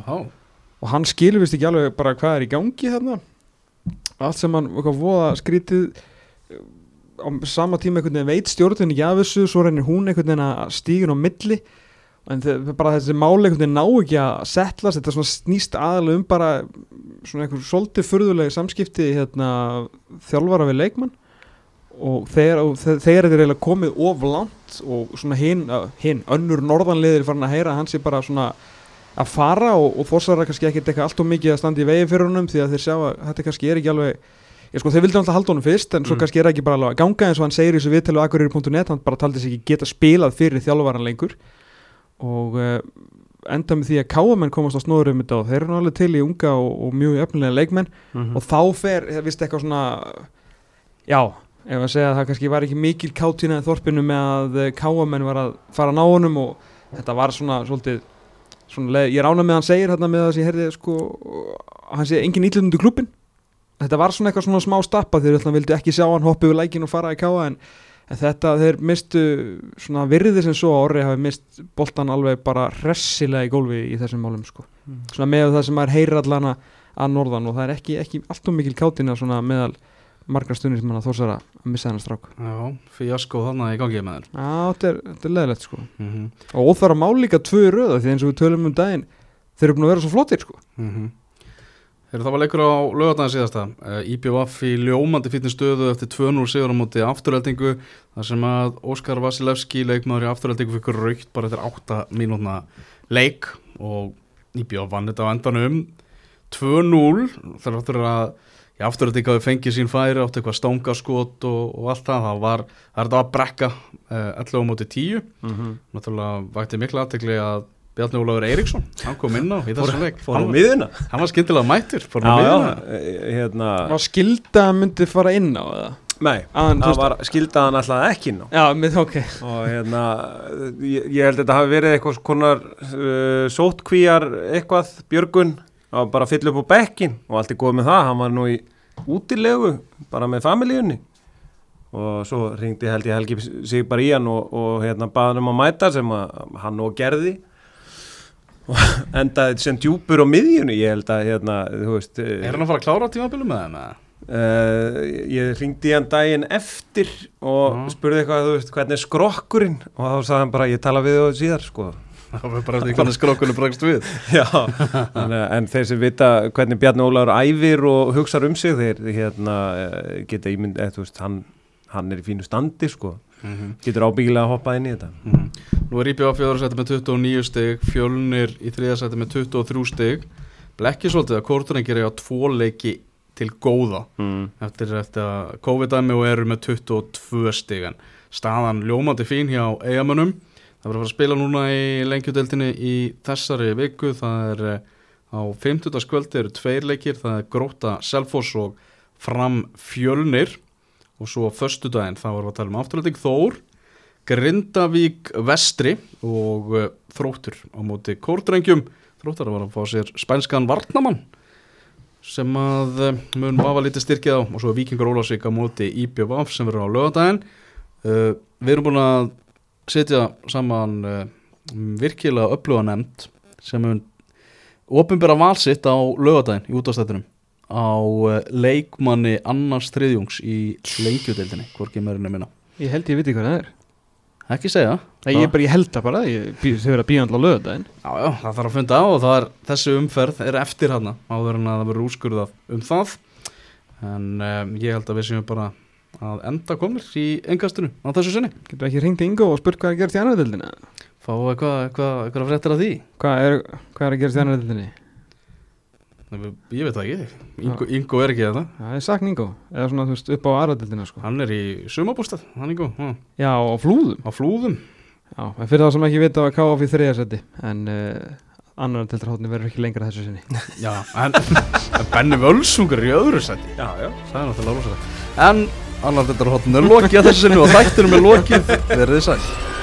og hann skilur vist ekki alveg bara hvað er í gangi þarna. Allt sem hann voða skrítið á sama tíma einhvern veginn veit stjórnin ekki af þessu svo reynir hún einhvern veginn að stígun á milli. En þe- bara þessi máli einhvern veginn ná ekki að settlast þetta snýst aðalega um bara svona einhver svolítið furðulegi samskipti hérna, þjálfara við leikmann. Og þegar, og þe- þegar þetta er eiginlega komið of langt og svona hinn, hin, önnur norðanliðir farin að heyra hann sé bara svona að fara og, og fórsara kannski ekkert eitthvað allt og mikið að standa í vegi fyrir honum því að þeir sjá að þetta kannski er ekki alveg ég sko þeir vildi alltaf halda honum fyrst en svo Mm. kannski er ekki bara alveg að ganga eins og hann segir í þessu viðtelu akureyri.net hann bara taldi sig ekki geta spilað fyrir þjálfvaran lengur og uh, enda með því að káamenn komast á snóður um þetta og þeir eru alveg til í unga og, og mjög efnilega leikmenn Mhm. og þá fer, það vist eitthvað svona já, ef að segja að það kannski var ekki mikil kátína í þorpinu með að káamenn var að fara ná honum og þetta var svona svolítið svona, ég rána með að hann segir hérna með að ég heyrði sko, hann sé engin ítlundu klubin þetta var svona eitthvað svona smá stappa þeir ætla vildi ekki sjá hann hoppa yfir lækin og fara í káa en, en þetta þeir mistu svona virði sem svo orri hafi mist boltan alveg bara hressilega í gólfi í þessum málum sko Mm. svona með það sem maður heyrir allana að norðan og það er ekki, ekki alltaf mikil kátina svona meðal margar stundir sem hann að þórsara að missa hennar strák. Já, fíasko þannig í gangi með þér Já, þetta er, leðilegt sko. Mm -hmm. og óþara mál líka tvö röða því eins og við tölum um daginn þeir eru búin að vera svo flottir sko. Heru, það var leikur á lögadagin síðasta. Uh, IBVF í ljómandi fítinn stöðu eftir 2-0 sigur á móti afturheldingu þar sem að Óskar Vasilevski leikmaður í afturheldingu fikk raukt bara eftir 8 mínútna leik og IBVF vann þetta á endanum. 2-0 þar áttur að í afturheldingu hafi fengið sín færi áttu eitthvað stóngaskot og, og allt það það var, það er að brekka uh, 11 á móti 10 Mhm. náttúrulega vakti mikla aðtekli að Bjarni Ólafur Eiríksson, hann kom inn á í þessu leik. Fór á hann, miðuna hann var skyndilega mættur fór á Já, já, miðjuna. e- hérna Var skilda að myndi fara inn á það Nei, það var skildaðan alltaf ekki ná Já, með, ok. Og hérna ég, ég held að þetta hafi verið eitthvað konar uh, sótkvíjar eitthvað Björgun að bara fylla upp á bekkin og allt er góð með það, hann var nú í útilegu bara með familíunni og svo ringdi held ég Helgi sig bara í hann og, og hérna baði hann um að mæta sem að hann og gerði og endaði sem djúpur á miðjunni ég held að hérna, þú veist Er hann að fara að klára tímabilið með þeim? eða? uh, ég ringdi hann daginn eftir og Já. spurði eitthvað, þú veist, hvernig er skrokkurinn og þá sagði hann bara, ég tala við þú síðar sko Það var bara eftir hvernig skrókunni bregst við. Já, að- en þeir sem vita hvernig Bjarni Ólaður æfir og hugsar um sig þeir hérna, eh, geta ímynd, eða þú veist, hann, hann er í fínu standi sko, getur ábyggilega að hoppa inn í þetta. Mhm. Nú er IPA fjóra seti með 29 stig Fjölnir í þriða seti með 23 stig. Blekki svolítið að Kortrengir er á tvo leiki til góða mm. eftir, eftir að COVID-dæmi og eru með 22 stig en staðan ljómandi fín hjá eigamönnum það verður að fara að spila núna í lengjudeldinni í þessari viku. Það er eh, á 50. skvöldi eru tveir leikir, það er Gróta Selfoss og Fram Fjölnir. Og svo á föstudaginn þá erum við að tala um afturhalding Þór Grindavík Vestri og uh, Þróttur á móti Kórdrengjum. Þróttar var að fá sér spænskan Varnamann sem að uh, mun vafa lítið styrkið á. Og svo Víkingur Ólásvík á móti IBVF sem verður á lögadaginn við erum búin að setja saman uh, virkilega upplöga nefnd sem mun ofinbera valsitt á lögadaginn í útastættinum á uh, leikmanni annars þriðjungs í lengjudeildinni hvorki meirinu minna. Ég held ég viti hvað það er. Ekki segja. Nei, ég, bara, ég held það bara, þau verða bíjandla á lögudaginn Já, já, það þarf að funda á og er þessi umferð er eftir hana áður en að það verður úrskurðað um það. En um, ég held að við séum bara að enda komir í engastinu á þessu sinni. Getur ekki hringt í Ingo og spurt hvað er að gerast í annar dildinni fá eitthvað, eitthvað, eitthvað fréttir af því? Hvað er, hvað er að gerast í annar dildinni? Nei, ég veit það ekki, Ingo, Ingo er ekki þetta Það er sakn Ingo, eða svona þú veist upp á aðra dildina sko. Hann er í sumabústað, hann Ingo ha, Já, á flúðum. Á flúðum. Já, en fyrir það sem ekki vita að KF í þriðja seti en uh, annar dildarhóttni verður ekki lengra þessu sinni. Já, en en Benni Völsungur í öðru seti Já, já. Það er náttúrulega rosalegt en annar þetta er lokið að þessu sinni og þættinum er lokið. Verið þið sæl